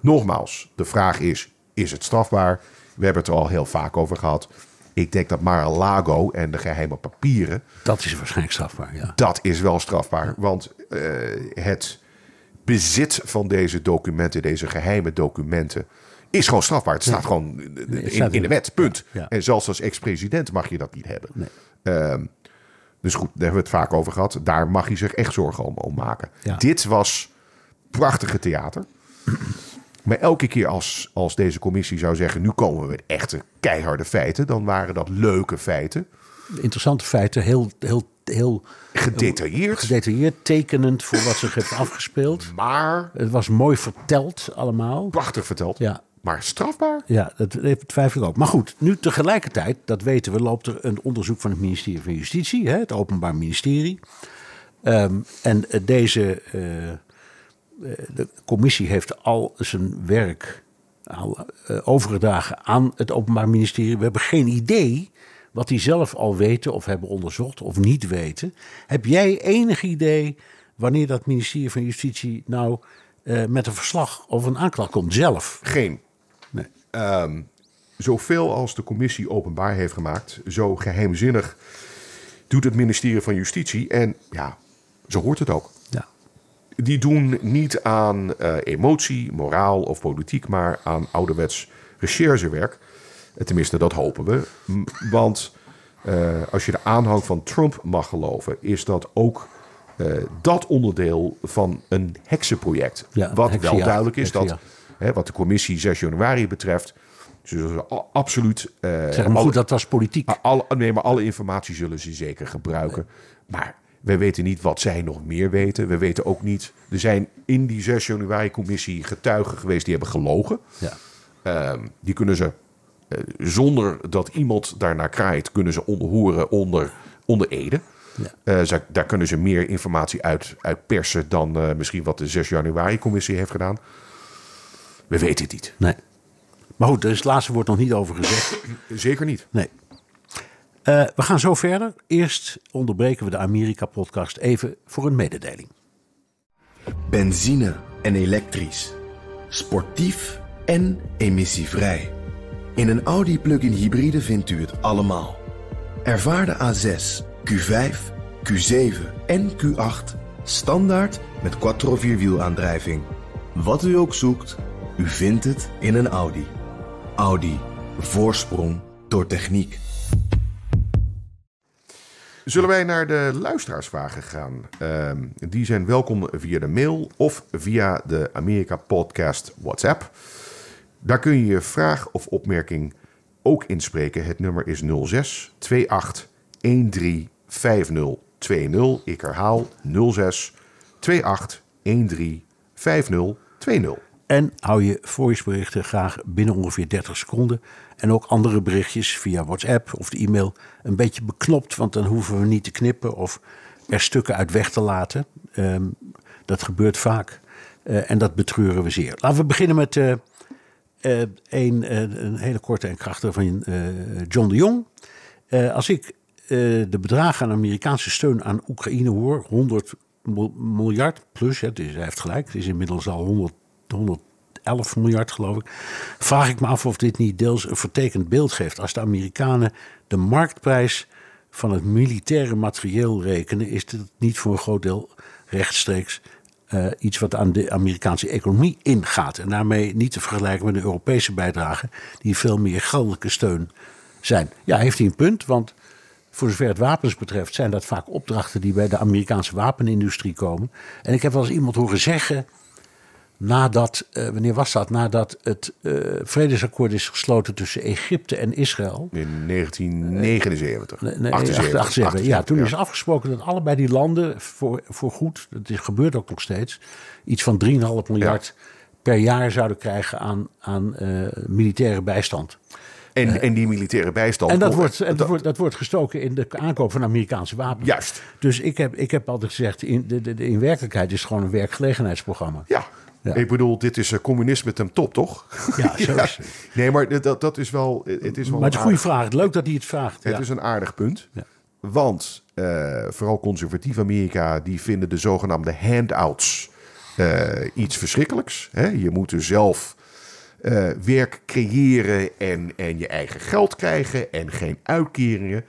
Nogmaals, de vraag is: is het strafbaar? We hebben het er al heel vaak over gehad. Ik denk dat Mar-a-Lago en de geheime papieren, Dat is waarschijnlijk strafbaar, ja. dat is wel strafbaar. Want eh, het bezit van deze documenten, deze geheime documenten, is gewoon strafbaar. Het staat gewoon in, de wet, punt. Ja. En zelfs als ex-president mag je dat niet hebben. Ehm, dus goed, daar hebben we het vaak over gehad. Daar mag je zich echt zorgen om, om maken. Dit was prachtige theater. Maar elke keer als, als deze commissie zou zeggen... nu komen we met echte keiharde feiten... dan waren dat leuke feiten. Interessante feiten, heel, heel, heel Gedetailleerd. gedetailleerd, tekenend voor wat zich heeft afgespeeld. maar Het was mooi verteld allemaal. prachtig verteld. Ja. Maar strafbaar? Ja, dat twijfel ik ook. Maar goed, nu tegelijkertijd, dat weten we, loopt er een onderzoek van het ministerie van Justitie, hè, het Openbaar Ministerie. Ehm, en deze eh, de commissie heeft al zijn werk al, eh, overgedragen aan het Openbaar Ministerie. We hebben geen idee wat die zelf al weten of hebben onderzocht of niet weten. Heb jij enig idee wanneer dat ministerie van Justitie nou eh, met een verslag of een aanklacht komt zelf? Geen. Nee. Ehm, zoveel als de commissie openbaar heeft gemaakt, zo geheimzinnig doet het ministerie van Justitie. En ja, zo hoort het ook. Die doen niet aan eh, emotie, moraal of politiek, maar aan ouderwets recherchewerk. Eh, Tenminste, dat hopen we. Want eh, als je de aanhang van Trump mag geloven, is dat ook dat onderdeel van een heksenproject. Ja, Wat wel duidelijk is dat, hè, wat de commissie 6 januari betreft, a- absoluut. Zeg maar alle- goed, dat was politiek. Alle, nee, maar alle informatie zullen ze zeker gebruiken. Maar we weten niet wat zij nog meer weten. We weten ook niet. Er zijn in die 6 januari-commissie getuigen geweest die hebben gelogen. Ja. Ehm, die kunnen ze, eh, zonder dat iemand daarnaar kraait, kunnen ze onderhoren onder, onder Ede. Ja. Eh, zij- daar kunnen ze meer informatie uit, uit persen dan eh, misschien wat de 6 januari-commissie heeft gedaan. We weten het niet. Nee. Maar goed, er is het laatste woord nog niet over gezegd. Zeker niet. Nee. Eh, we gaan zo verder. Eerst onderbreken we de Amerika-podcast even voor een mededeling. Benzine en elektrisch. Sportief en emissievrij. In een Audi plug-in hybride vindt u het allemaal. Ervaar de A6, Q5, Q7 en Q8 Standaard met quattro vierwielaandrijving. Wat u ook zoekt, u vindt het in een Audi. Audi. Voorsprong door techniek. Zullen wij naar de luisteraarsvragen gaan? Ehm, die zijn welkom via de mail of via de Amerika Podcast WhatsApp. Daar kun je je vraag of opmerking ook inspreken. Het nummer is 06 28 13 50 20. Ik herhaal 06 28 13 50 20. En hou je voiceberichten graag binnen ongeveer 30 seconden. En ook andere berichtjes via WhatsApp of de e-mail een beetje beknopt. Want dan hoeven we niet te knippen of er stukken uit weg te laten. Ehm, dat gebeurt vaak. Eh, en dat betreuren we zeer. Laten we beginnen met eh, eh, een, een hele korte en krachtige van John de Jong. Als ik de bedragen aan Amerikaanse steun aan Oekraïne hoor, 100 mil- miljard plus, hè, is, hij heeft gelijk, het is inmiddels al 100, 111 miljard geloof ik, vraag ik me af of dit niet deels een vertekend beeld geeft. Als de Amerikanen de marktprijs van het militaire materieel rekenen, is dit niet voor een groot deel rechtstreeks eh, iets wat aan de Amerikaanse economie ingaat. En daarmee niet te vergelijken met de Europese bijdragen, die veel meer geldelijke steun zijn. Ja, heeft hij een punt, want voor zover het wapens betreft zijn dat vaak opdrachten die bij de Amerikaanse wapenindustrie komen. En ik heb wel eens iemand horen zeggen, nadat, eh, wanneer was dat? Nadat het eh, vredesakkoord is gesloten tussen Egypte en Israël. In 1979. Nee, nee, 78. 78, Ja, toen ja. is afgesproken dat allebei die landen voor, voor goed, dat is, gebeurt ook nog steeds, iets van 3,5 miljard per jaar zouden krijgen aan, aan eh, militaire bijstand. En, en die militaire bijstand. En dat kon- wordt, en dat, wordt, dat wordt gestoken in de aankoop van Amerikaanse wapens. Juist. Dus ik heb, ik heb altijd gezegd, in, de, de, de- in werkelijkheid is het gewoon een werkgelegenheidsprogramma. Ja. Ja. Ik bedoel, dit is eh, communisme ten top, toch? Ja, zo is het. Nee, maar dat, dat is wel. Het is wel Maar het is een goede vraag. Leuk dat hij het vraagt. Het is een aardig punt. Ja. Want eh, vooral conservatief Amerika, die vinden de zogenaamde handouts eh, iets verschrikkelijks. Hè? Je moet dus zelf werk creëren en, en je eigen geld krijgen en geen uitkeringen.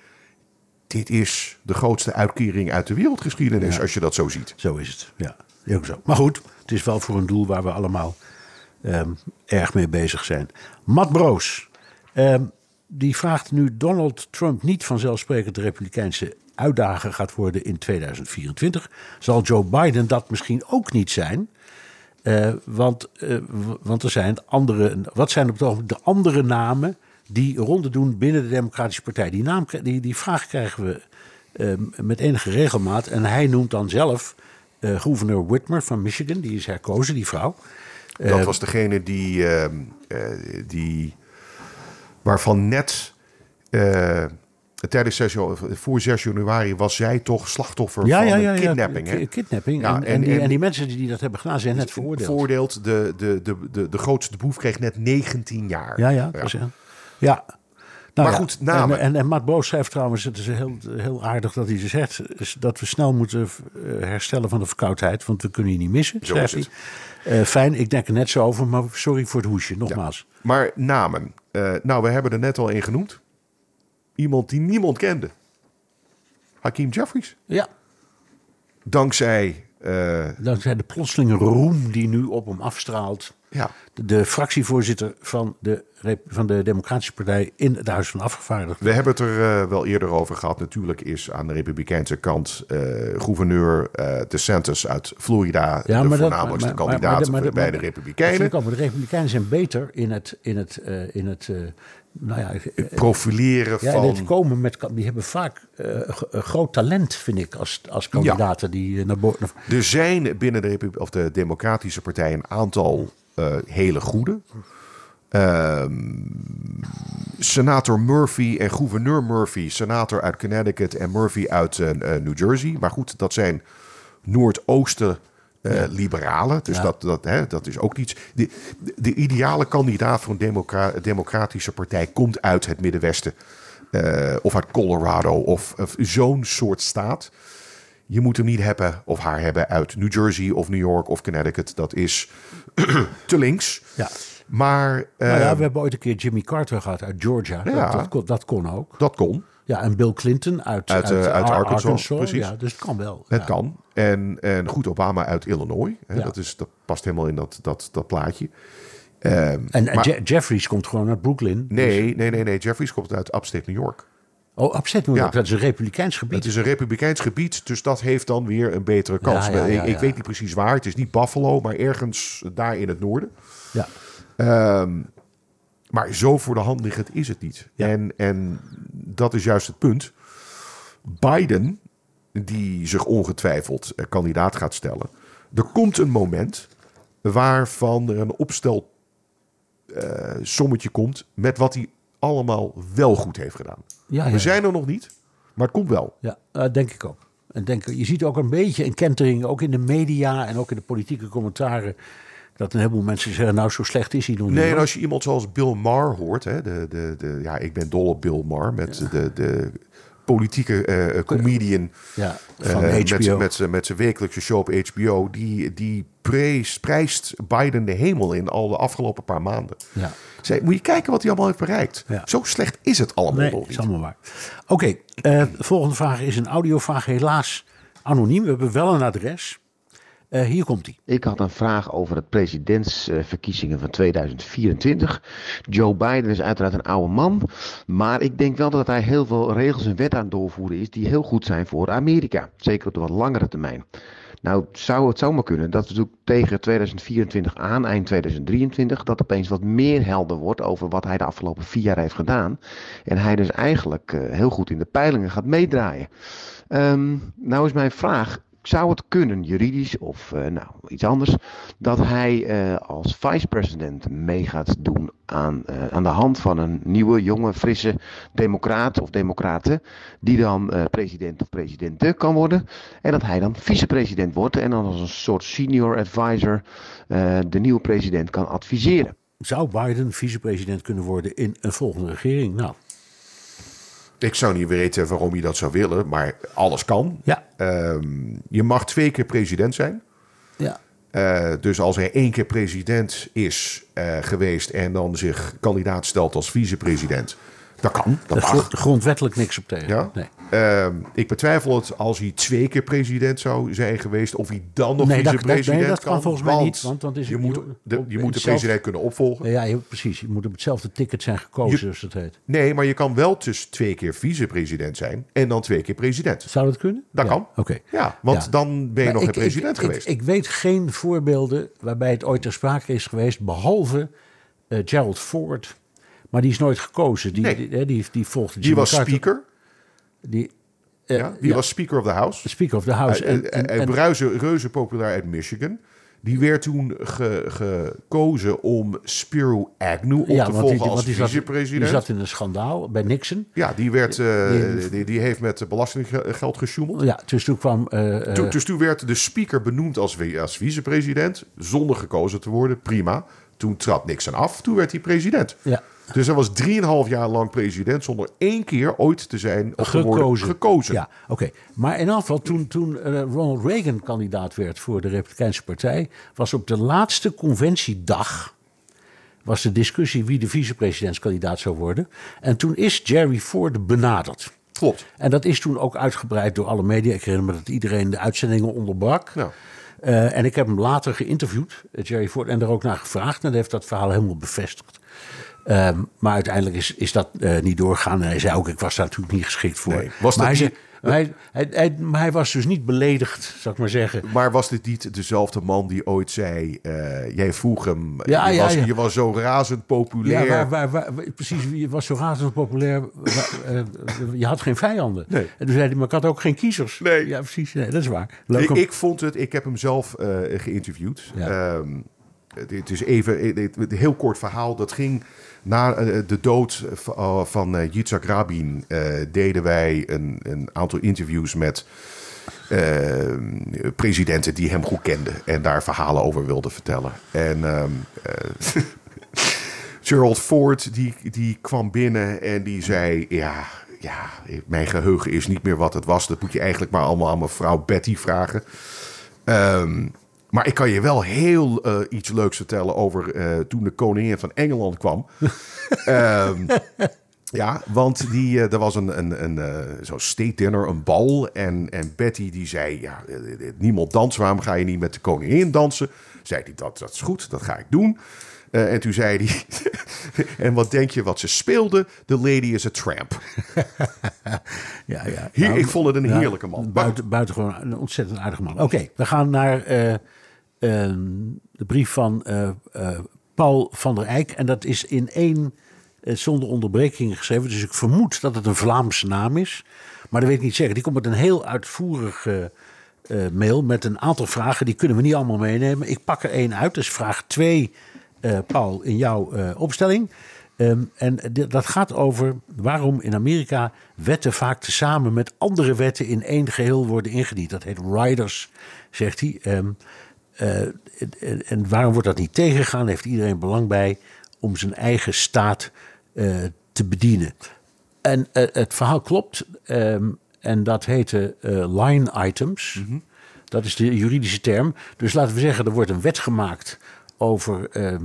Dit is de grootste uitkering uit de wereldgeschiedenis, Ja. als je dat zo ziet. Zo is het. Ja, ook zo. Maar goed, het is wel voor een doel waar we allemaal ehm, erg mee bezig zijn. Matt Broos, ehm, die vraagt nu Donald Trump niet vanzelfsprekend de Republikeinse uitdager gaat worden in 2024. Zal Joe Biden dat misschien ook niet zijn? Eh, want, eh, want er zijn andere. Wat zijn op het ogenblik de andere namen die ronde doen binnen de Democratische Partij? Die, naam, die, die vraag krijgen we eh, met enige regelmaat. En hij noemt dan zelf eh, gouverneur Whitmer van Michigan. Die is herkozen, die vrouw. Dat was degene die, ehm, eh, die waarvan net eh, tijdens 6, jan- voor 6 januari was zij toch slachtoffer van een kidnapping. hè? Ki- Kidnapping. Ja, en, en, en- die, en- die mensen die dat hebben gedaan zijn net veroordeeld. Veroordeeld. De, de, de, de, de grootste boef kreeg net 19 jaar. Ja, ja. Ja. ja. Nou Maar ja, goed, namen. En, en, en Matt Boos schrijft trouwens, het is heel, heel aardig dat hij ze zegt, dat we snel moeten eh, herstellen van de verkoudheid, want we kunnen je niet missen, Zo schrijft hij. Eh, fijn, ik denk er net zo over, maar sorry voor het hoesje, nogmaals. Maar namen. Eh, nou, we hebben er net al één genoemd. Iemand die niemand kende. Hakeem Jeffries. Ja, Dankzij dankzij de plotselinge roem die nu op hem afstraalt. Ja, De, de fractievoorzitter van de, van de Democratische Partij in het Huis van Afgevaardigden. We hebben het er eh, wel eerder over gehad. Natuurlijk is aan de Republikeinse kant eh, gouverneur eh DeSantis uit Florida de maar dat- voornamelijkste maar- kandidaat maar- bij de Republikeinen. ook, de Republikeinen zijn beter in het, in het, in het nou ja, Profileren Ja, van. komen met, die hebben vaak een groot talent, vind ik, als, als kandidaten die naar boven. Er zijn binnen de, of de Democratische Partij een aantal hele goede. Ehm, senator Murphy en gouverneur Murphy, senator uit Connecticut en Murphy uit eh, eh, New Jersey. Maar goed, dat zijn Noordoosten eh, liberalen. Dus Ja. dat, dat, hè, dat is ook niets. De, de, de ideale kandidaat voor een democra- democratische partij komt uit het Middenwesten. eh, of uit Colorado of, of zo'n soort staat. Je moet hem niet hebben of haar hebben uit New Jersey of New York of Connecticut. Dat is te links. Ja. Maar Nou ja, eh, we hebben ooit een keer Jimmy Carter gehad uit Georgia. Ja. Dat, dat, kon, dat kon ook. dat kon. Ja, en Bill Clinton uit, Uit, eh, uit Arkansas, precies. Ja, dus het kan wel. Het ja. kan. En, en goed, Obama uit Illinois. Hè, Ja. dat, is, dat past helemaal in dat, dat, dat plaatje. Ehm, En eh, maar- Je- Jeffries komt gewoon uit Brooklyn. nee, nee, nee, nee. Jeffries komt uit upstate New York. Oh, York. Ja. Dat is een republikeins gebied. Het is een republikeins gebied, dus dat heeft dan weer een betere kans. Ja, ja, ja, ik, weet niet precies waar. Het is niet Buffalo, maar ergens daar in het noorden. Ja. Ehm, maar zo voor de hand liggend is het niet. En, en dat is juist het punt. Biden, die zich ongetwijfeld kandidaat gaat stellen. Er komt een moment waarvan er een opstel eh, sommetje komt met wat hij allemaal wel goed heeft gedaan. Ja, ja. We zijn er nog niet, maar het komt wel. Ja, eh, denk ik ook. En denk, je ziet ook een beetje een kentering, ook in de media en ook in de politieke commentaren, dat een heleboel mensen zeggen, nou zo slecht is hij nog niet. Nee, en als je iemand zoals Bill Maher hoort, hè, de, de, de, ja, ik ben dol op Bill Maher, met de, de politieke eh, comedian ja, van eh, HBO. met, met, zijn- met zijn wekelijkse show op HBO, die, die prees, prijst Biden de hemel in al de afgelopen paar maanden. Ja. Zij, moet je kijken wat hij allemaal heeft bereikt. Ja. Zo slecht is het allemaal Nee, nog is niet. allemaal waar. Oké, eh, de volgende vraag is een audiovraag, helaas anoniem. We hebben wel een adres. Eh, hier komt hij. Ik had een vraag over het presidentsverkiezingen van 2024. Joe Biden is uiteraard een oude man. Maar ik denk wel dat hij heel veel regels en wetten aan het doorvoeren is die heel goed zijn voor Amerika. Zeker op de wat langere termijn. Nou, zou het zomaar kunnen dat we tegen 2024 aan, eind 2023, dat opeens wat meer helder wordt over wat hij de afgelopen vier jaar heeft gedaan. En hij dus eigenlijk eh, heel goed in de peilingen gaat meedraaien. Ehm, nou is mijn vraag, zou het kunnen, juridisch of eh, nou, iets anders, dat hij eh, als vice-president mee gaat doen aan, eh, aan de hand van een nieuwe, jonge, frisse democraat of democraten, die dan president of presidente kan worden. En dat hij dan vicepresident wordt en dan als een soort senior advisor de nieuwe president kan adviseren. Zou Biden vicepresident kunnen worden in een volgende regering? Nou, Ik zou niet weten waarom je dat zou willen, maar alles kan. ja. Ehm, je mag twee keer president zijn. ja. Eh, dus als hij één keer president is eh, geweest en dan zich kandidaat stelt als vicepresident, dat kan, dat mag. gro- grondwettelijk niks op tegen. Ja? Nee. Ehm, ik betwijfel het als hij twee keer president zou zijn geweest, of hij dan nog Nee, dat- vicepresident nee, dat kan volgens mij niet, want dan is je moet, de, je moet de president kunnen opvolgen. Ja, precies. Je moet op hetzelfde ticket zijn gekozen, Je- dat heet. Nee, maar je kan wel dus twee keer vicepresident zijn en dan twee keer president. Zou dat kunnen? Dat Ja, kan. Oké. Ja, want Ja. dan ben je Maar nog ik- geen president ik, geweest. Ik, ik weet geen voorbeelden waarbij het ooit ter sprake is geweest, behalve eh, Gerald Ford. Maar die is nooit gekozen. Die, Nee. die, die, die volgde die was Carter. speaker. Die, eh, Ja, die ja, was speaker of the house. Speaker of the House. Hij- En, hij- en, reuze, reuze populair uit Michigan. Die werd toen ge- gekozen om Spiro Agnew op ja, te volgen die, als want die zat, vicepresident. in een schandaal bij Nixon. Ja, die, werd, eh, Die- die, heeft met belastinggeld gesjoemeld. Ja, dus toen kwam... eh, eh, Toen, dus toen werd de speaker benoemd als, als vicepresident, zonder gekozen te worden. Prima. Toen trad Nixon af, toen werd hij president. ja, Dus hij was drieënhalf jaar lang president zonder één keer ooit te zijn of te worden gekozen. gekozen. Ja, oké. Maar in geval, toen, toen eh, Ronald Reagan kandidaat werd voor de Republikeinse Partij, was op de laatste conventiedag was de discussie wie de vicepresidentskandidaat zou worden. En toen is Jerry Ford benaderd. Klopt. En dat is toen ook uitgebreid door alle media. Ik herinner me dat iedereen de uitzendingen onderbrak. Ja. Eh, en ik heb hem later geïnterviewd, eh, Jerry Ford, en er ook naar gevraagd. En hij heeft dat verhaal helemaal bevestigd. Ehm, maar uiteindelijk is, is dat eh, niet doorgegaan. En hij zei ook, ik was daar natuurlijk niet geschikt voor. Nee, was maar, dat hij, hij, hij, hij- maar hij was dus niet beledigd, zou ik maar zeggen. Maar was dit niet dezelfde man die ooit zei... eh, jij vroeg hem, Ja, je, ja, was, ja. je was zo razend populair. Ja, waar, waar, waar- precies, je was zo razend populair. eh, je had geen vijanden. Nee. En toen zei hij, maar ik had ook geen kiezers. Nee. Ja, precies. Nee, dat is waar. Leuk ik, om- ik vond het, ik heb hem zelf geïnterviewd. Ja. Ehm, het- het is even een heel kort verhaal. Dat ging na eh, de dood eh, van eh, Yitzhak Rabin. eh, deden wij een, een aantal interviews met eh, presidenten die hem goed kenden. En daar verhalen over wilden vertellen. En ehm, eh, Gerald Ford die, die kwam binnen en die zei... Ja, ja, mijn geheugen is niet meer wat het was. Dat moet je eigenlijk maar allemaal aan mevrouw Betty vragen. Ehm, maar ik kan je wel heel eh, iets leuks vertellen over eh, toen de koningin van Engeland kwam. Ehm, Ja, want die, eh, er was een, een, een zo'n state dinner, een bal. En, en Betty die zei, ja, niemand danst. Waarom ga je niet met de koningin dansen? Zei hij, dat, dat is goed, dat ga ik doen. En toen zei hij, en wat denk je wat ze speelde? The lady is a tramp. Ja, ja. Hier, Nou, ik vond het een ja, heerlijke man. Buiten, buitengewoon een ontzettend aardige man. Oké, we gaan naar de brief van eh, eh, Paul van der Eyck. En dat is in één eh, zonder onderbreking geschreven. Dus ik vermoed dat het een Vlaamse naam is. Maar dat weet ik niet zeker. Die komt met een heel uitvoerige mail met een aantal vragen. Die kunnen we niet allemaal meenemen. Ik pak er één uit. Dus vraag 2, eh, Paul, in jouw opstelling. Ehm, en dat gaat over waarom in Amerika wetten vaak tezamen met andere wetten in één geheel worden ingediend. Dat heet riders, zegt hij. Ehm, eh, en, en waarom wordt dat niet tegengegaan? Heeft iedereen belang bij om zijn eigen staat eh, te bedienen. En eh, het verhaal klopt. ehm, en dat heette eh, line items. Dat is de juridische term. Dus laten we zeggen, er wordt een wet gemaakt over ehm,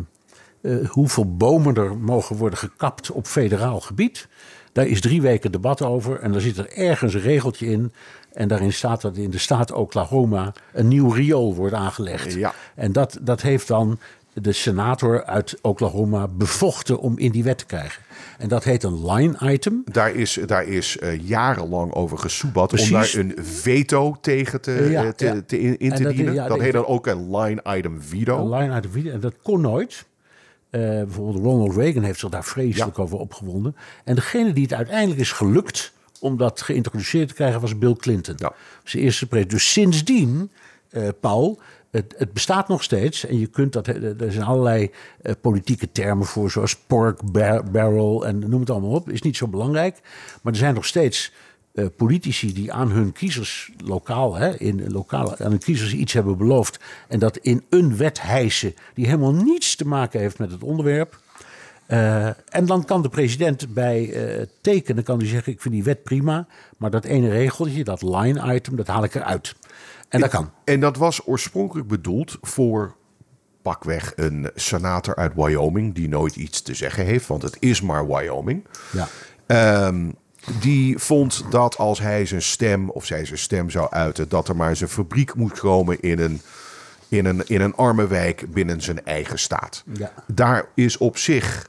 eh, hoeveel bomen er mogen worden gekapt op federaal gebied. Daar is drie weken debat over. En daar zit er ergens een regeltje in. En daarin staat dat in de staat Oklahoma een nieuw riool wordt aangelegd. Ja. En dat, dat heeft dan de senator uit Oklahoma bevochten om in die wet te krijgen. En dat heet een line item. Daar is, daar is eh, jarenlang over gesoebat om daar een veto tegen te, Ja, eh, te, ja. te in, te dat- dienen. ja, dat heet dan ook een line item veto. Een line item video. En dat kon nooit. Eh, bijvoorbeeld Ronald Reagan heeft zich daar vreselijk over opgewonden. En degene die het uiteindelijk is gelukt om dat geïntroduceerd te krijgen was Bill Clinton. Ja. Zijn eerste president. Dus sindsdien, eh, Paul, het, het bestaat nog steeds. En je kunt dat, eh, er zijn allerlei eh, politieke termen voor, zoals pork bar- barrel en noem het allemaal op. Is niet zo belangrijk. Maar er zijn nog steeds politici die aan hun kiezers lokaal, hè, in lokaal, aan hun kiezers iets hebben beloofd. En dat in een wet hijsen die helemaal niets te maken heeft met het onderwerp. Eh, en dan kan de president bij eh, tekenen, kan hij zeggen: Ik vind die wet prima, maar dat ene regeltje, dat line item, dat haal ik eruit. En dat kan. En dat was oorspronkelijk bedoeld voor pakweg een senator uit Wyoming... die nooit iets te zeggen heeft, want het is maar Wyoming. Ja. Ehm, die vond dat als hij zijn stem of zij zijn stem zou uiten... dat er maar zijn fabriek moet komen in een, in een, in een arme wijk binnen zijn eigen staat. Ja. Daar is op zich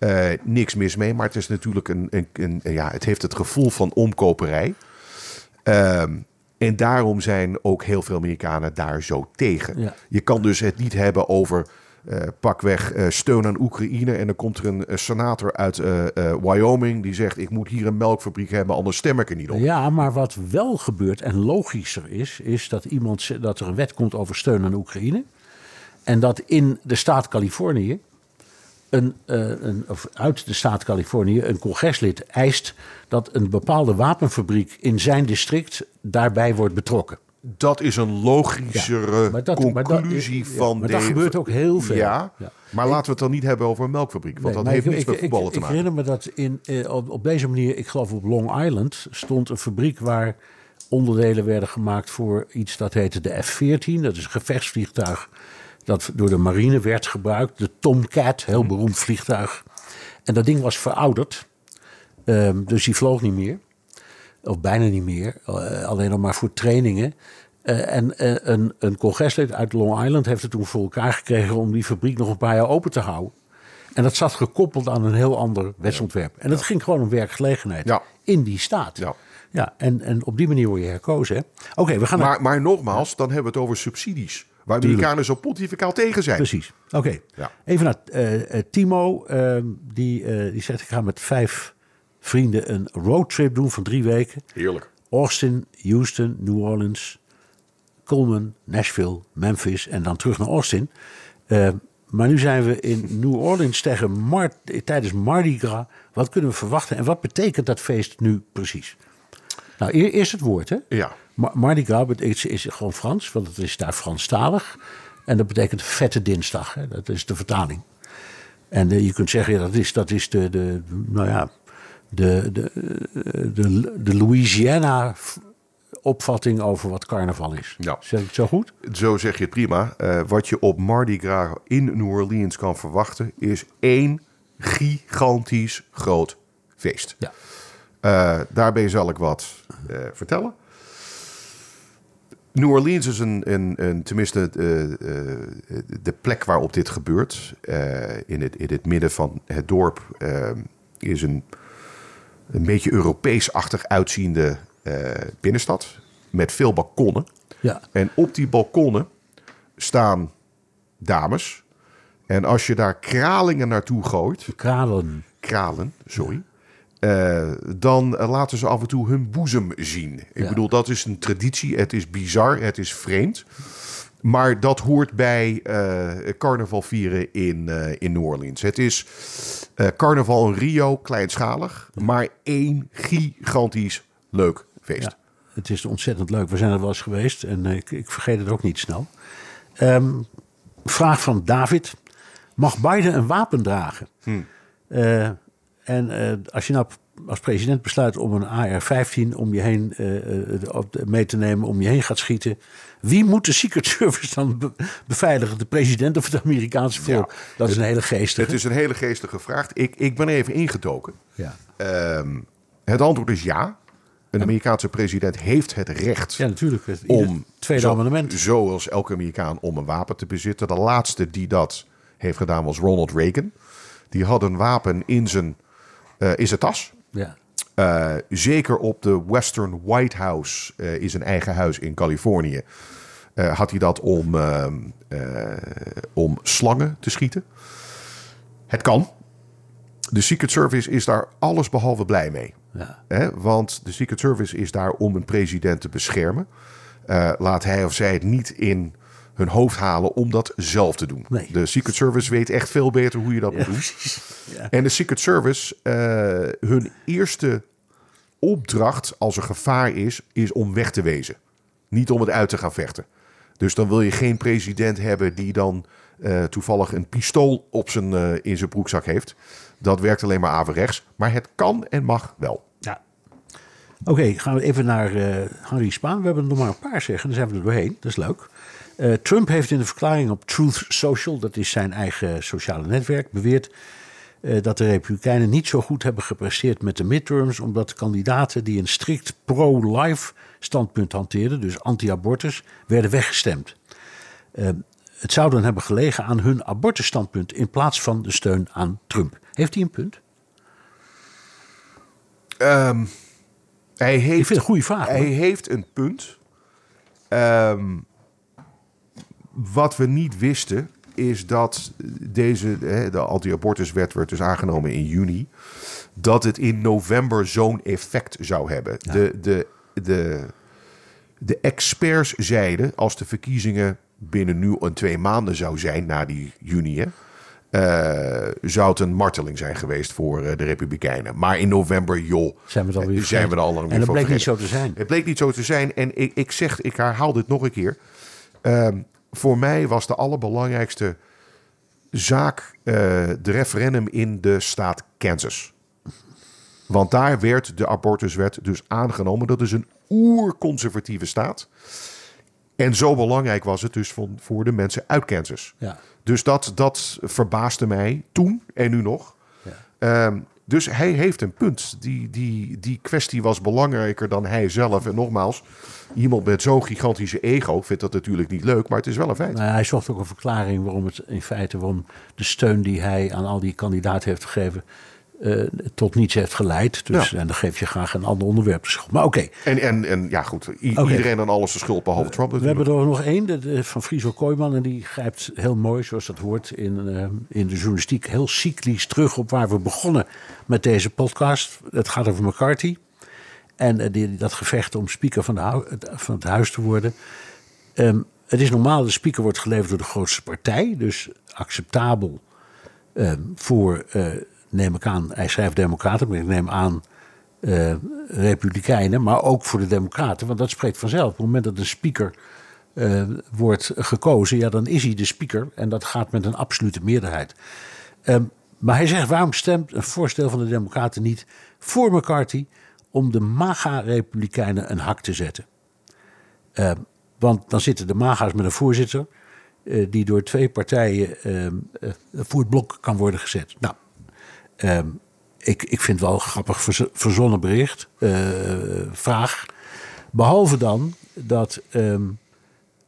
eh, niks mis mee, maar het is natuurlijk een, een, een- ja, het heeft het gevoel van omkoperij. Ehm, en daarom zijn ook heel veel Amerikanen daar zo tegen. Ja. Je kan dus het niet hebben over eh, pakweg eh, steun aan Oekraïne. En dan komt er een senator uit Wyoming die zegt: Ik moet hier een melkfabriek hebben, anders stem ik er niet op. Ja, maar wat wel gebeurt en logischer is, is dat, iemand, dat er een wet komt over steun aan Oekraïne. En dat in de staat Californië, een, eh, een, of uit de staat Californië, een congreslid eist dat een bepaalde wapenfabriek in zijn district daarbij wordt betrokken. Dat is een logischere maar dat- maar dat- conclusie ja, van maar de... dat gebeurt ook heel veel. Ja, Ja. maar laten we het dan niet hebben over een melkfabriek. Want Nee, dat maar heeft ik- niets ik, met voetballen ik, te ik maken. herinner me dat in, eh, op, op deze manier, ik geloof op Long Island, stond een fabriek waar onderdelen werden gemaakt voor iets dat heette de F-14. Dat is een gevechtsvliegtuig dat door de marine werd gebruikt. De Tomcat, heel beroemd vliegtuig. En dat ding was verouderd, Ehm, dus die vloog niet meer. Of bijna niet meer, eh, alleen nog maar voor trainingen. Eh, en eh, een, een congreslid uit Long Island heeft het toen voor elkaar gekregen om die fabriek nog een paar jaar open te houden. En dat zat gekoppeld aan een heel ander wetsontwerp. En dat ging gewoon om werkgelegenheid Ja. in die staat. Ja. Ja, en, en op die manier word je herkozen. hè. Oké, we gaan naar... Maar, maar nogmaals, dan hebben we het over subsidies. Waar Amerikanen zo pontificaal tegen zijn. Precies. Oké. Ja. Even naar eh, Timo. ehm, die, eh, die zegt: Ik ga met vijf vrienden een roadtrip doen van drie weken. Heerlijk. Austin, Houston, New Orleans, Coleman, Nashville, Memphis en dan terug naar Austin. Eh, maar nu zijn we in New Orleans tegen tijdens Mardi Gras. Wat kunnen we verwachten en wat betekent dat feest nu precies? Nou, eer- eerst het woord, hè? Ja. Ma- Mardi Gras is, is gewoon Frans, want het is daar Franstalig. En dat betekent vette dinsdag, hè? dat is de vertaling. En eh, je kunt zeggen, ja, dat is, dat is de, de, nou ja, de, de, eh, de, de Louisiana opvatting over wat carnaval is. Ja. Zeg ik het zo goed? Zo zeg je het prima. Eh, wat je op Mardi Gras in New Orleans kan verwachten... is één gigantisch groot feest. Ja. Uh, daarbij zal ik wat vertellen. New Orleans is een, een, een tenminste uh, de plek waarop dit gebeurt. in, het, in het midden van het dorp is een, een beetje Europees-achtig uitziende binnenstad. Met veel balkonnen. Ja. En op die balkonnen staan dames. En als je daar kralingen naartoe gooit. Kralen. Kralen, sorry. Uh, dan laten ze af en toe hun boezem zien. Ik Ja. bedoel, dat is een traditie. Het is bizar, het is vreemd. Maar dat hoort bij eh, carnaval vieren in, eh, in New Orleans. Het is eh, carnaval in Rio, kleinschalig. Maar één gigantisch leuk feest. Ja, het is ontzettend leuk. We zijn er wel eens geweest en eh, ik, ik vergeet het ook niet snel. Ehm, vraag van David. Mag Biden een wapen dragen? Eh, en eh, als je nou als president besluit om een AR-15 om je heen eh, eh, mee te nemen, om je heen gaat schieten. Wie moet de Secret Service dan be- beveiligen? De president of het Amerikaanse volk? Ja. Dat is een hele geestige. Het is een hele geestige vraag. Ik, ik ben even ingedoken. ja. Ehm, het antwoord is ja. Een Amerikaanse president heeft het recht ja, natuurlijk. Het om, tweede zo- amendement. zoals elke Amerikaan, om een wapen te bezitten. De laatste die dat heeft gedaan was Ronald Reagan. Die had een wapen in zijn, eh, in zijn tas. Ja. Eh, zeker op de Western White House, eh in zijn eigen huis in Californië, had hij dat om, om slangen te schieten. Het kan. De Secret Service is daar alles behalve blij mee. Ja. Hè? Want de Secret Service is daar om een president te beschermen. Laat hij of zij het niet in hun hoofd halen om dat zelf te doen. Nee. De Secret Service weet echt veel beter hoe je dat moet doen. Ja. En de Secret Service, eh, hun eerste opdracht als er gevaar is, is om weg te wezen. Niet om het uit te gaan vechten. Dus dan wil je geen president hebben die dan eh, toevallig een pistool op zijn, eh, in zijn broekzak heeft. Dat werkt alleen maar averechts. Maar het kan en mag wel. Ja. Oké, gaan we even naar eh Harry Spaan. We hebben er nog maar een paar zeggen, dan zijn we er doorheen. Dat is leuk. Eh, Trump heeft in de verklaring op Truth Social, dat is zijn eigen sociale netwerk, beweerd eh, dat de Republikeinen niet zo goed hebben gepresteerd met de midterms, omdat de kandidaten die een strikt pro-life standpunt hanteerden, dus anti-abortus, werden weggestemd. Eh, het zou dan hebben gelegen aan hun abortusstandpunt in plaats van de steun aan Trump. Heeft hij een punt? Ehm, hij Ik heeft, vind het een goede vraag. hij hoor. heeft een punt. Ehm, wat we niet wisten is dat deze, hè, de anti-abortuswet werd dus aangenomen in juni. Dat het in november zo'n effect zou hebben. De, de, de, de experts zeiden, als de verkiezingen binnen nu en twee maanden zou zijn, na die juni, hè, eh, zou het een marteling zijn geweest voor eh, de Republikeinen. Maar in november, joh, Zijn we alweer eh, zijn we er al lang En dat bleek niet zo te zijn. Het bleek niet zo te zijn. En ik, ik zeg, ik herhaal dit nog een keer. Ehm, voor mij was de allerbelangrijkste zaak eh, de referendum in de staat Kansas. Want daar werd de abortuswet dus aangenomen. Dat is een oerconservatieve staat. En zo belangrijk was het dus van, voor de mensen uit Kansas. Ja. Dus dat, dat verbaasde mij toen en nu nog. Ja. Ehm, dus hij heeft een punt. Die, die, die kwestie was belangrijker dan hij zelf. En nogmaals, iemand met zo'n gigantische ego vindt dat natuurlijk niet leuk, maar het is wel een feit. Nou, hij zocht ook een verklaring waarom het in feite waarom de steun die hij aan al die kandidaten heeft gegeven. Eh, tot niets heeft geleid. Dus, Ja. En dan geef je graag een ander onderwerp de schuld. Maar oké, En, en, en ja, goed, i- iedereen aan alles de schuld behalve Trump we hebben er nog één, de, de- van Friso Kooijman. En die grijpt heel mooi, zoals dat hoort in, eh, in de journalistiek, heel cyclisch terug op waar we begonnen met deze podcast. Het gaat over McCarthy. En eh, die, dat gevecht om speaker van, de van het huis te worden. Ehm, het is normaal, de speaker wordt geleverd door de grootste partij. Dus acceptabel ehm, voor, neem ik aan, hij schrijft democraten, maar ik neem aan eh, republikeinen. Maar ook voor de democraten, want dat spreekt vanzelf. Op het moment dat een speaker eh, wordt gekozen, ja, dan is hij de speaker. En dat gaat met een absolute meerderheid. Ehm, maar hij zegt, waarom stemt een voorstel van de democraten niet voor McCarthy... om de MAGA-republikeinen een hak te zetten? Ehm, want dan zitten de MAGA's met een voorzitter... eh, die door twee partijen ehm, eh, voor het blok kan worden gezet. Nou, ehm, ik, ik vind wel een grappig verz- verzonnen bericht, eh, vraag. Behalve dan dat ehm,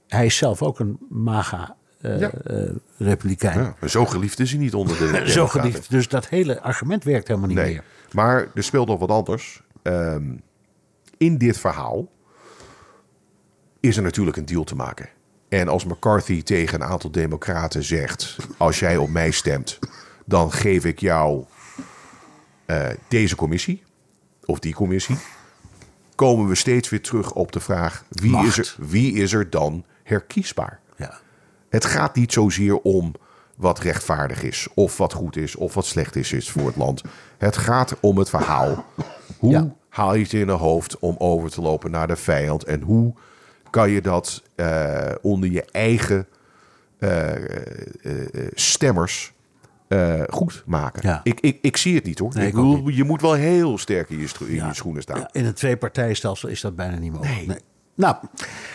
hij is zelf ook een MAGA eh, Ja. eh, republikein. Ja, maar zo geliefd is hij niet onder de Zo geliefd. Dus dat hele argument werkt helemaal niet Nee, meer. maar er speelt nog wat anders. Ehm, in dit verhaal is er natuurlijk een deal te maken. En als McCarthy tegen een aantal democraten zegt... als jij op mij stemt, dan geef ik jou eh, deze commissie... of die commissie... komen we steeds weer terug op de vraag... wie, Macht. is er, wie is er dan herkiesbaar? Ja. Het gaat niet zozeer om wat rechtvaardig is, of wat goed is, of wat slecht is, is voor het land. Het gaat om het verhaal. Hoe Ja. haal je het in de hoofd om over te lopen naar de vijand? En hoe kan je dat eh, onder je eigen eh, stemmers eh, goed maken? Ja. Ik, ik, ik zie het niet hoor. Nee, ik je moet wel heel sterk in je, stro- in Ja. je schoenen staan. Ja, in een tweepartijstelsel is dat bijna niet mogelijk. Nee. Nou,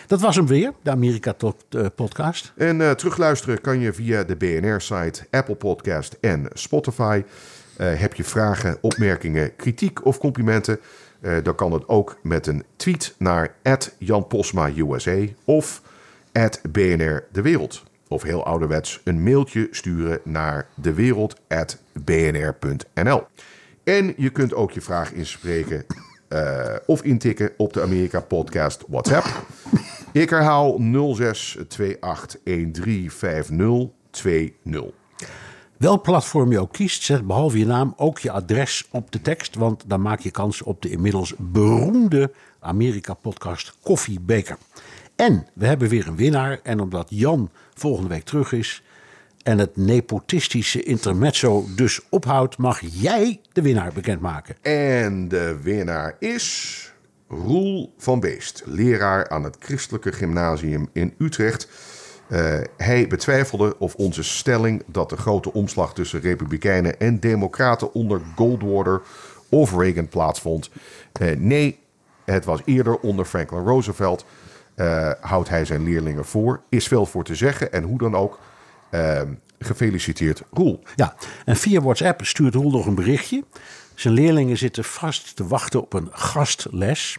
dat was hem weer, de Amerika Talk, eh, podcast. En eh, terugluisteren kan je via de BNR-site, Apple Podcast en Spotify. Heb je vragen, opmerkingen, kritiek of complimenten? dan kan het ook met een tweet naar Jan Posma USA of BNR De Wereld. Of heel ouderwets een mailtje sturen naar dewereld.bnr.nl. En je kunt ook je vraag inspreken eh, of intikken op de Amerika Podcast WhatsApp. Ik herhaal 0628135020. Welk platform je ook kiest, zet behalve je naam ook je adres op de tekst. Want dan maak je kans op de inmiddels beroemde Amerika-podcast Koffiebeker. En we hebben weer een winnaar. En omdat Jan volgende week terug is en het nepotistische intermezzo dus ophoudt, mag jij de winnaar bekendmaken. En de winnaar is Roel van Beest, leraar aan het Christelijke Gymnasium in Utrecht. Eh, hij betwijfelde of onze stelling dat de grote omslag tussen Republikeinen en Democraten onder Goldwater of Reagan plaatsvond. Eh, nee, het was eerder onder Franklin Roosevelt. Eh, houdt hij zijn leerlingen voor. Is veel voor te zeggen en hoe dan ook. eh, gefeliciteerd, Roel. Ja, en via WhatsApp stuurt Roel nog een berichtje. Zijn leerlingen zitten vast te wachten op een gastles.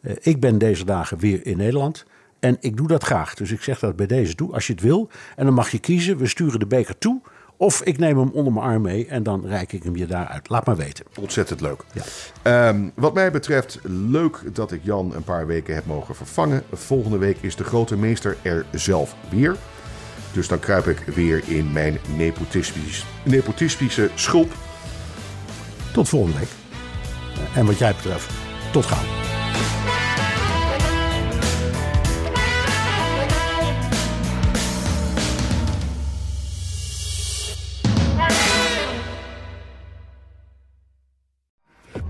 Eh, ik ben deze dagen weer in Nederland. En ik doe dat graag. Dus ik zeg dat bij deze toe, als je het wil. En dan mag je kiezen, we sturen de beker toe. Of ik neem hem onder mijn arm mee en dan reik ik hem je daaruit. Laat maar weten. Ontzettend leuk. Ja. Ehm, wat mij betreft, leuk dat ik Jan een paar weken heb mogen vervangen. Volgende week is de grote meester er zelf weer. Dus dan kruip ik weer in mijn nepotistisch, nepotistische schulp. Tot volgende week. En wat jij betreft, tot gauw.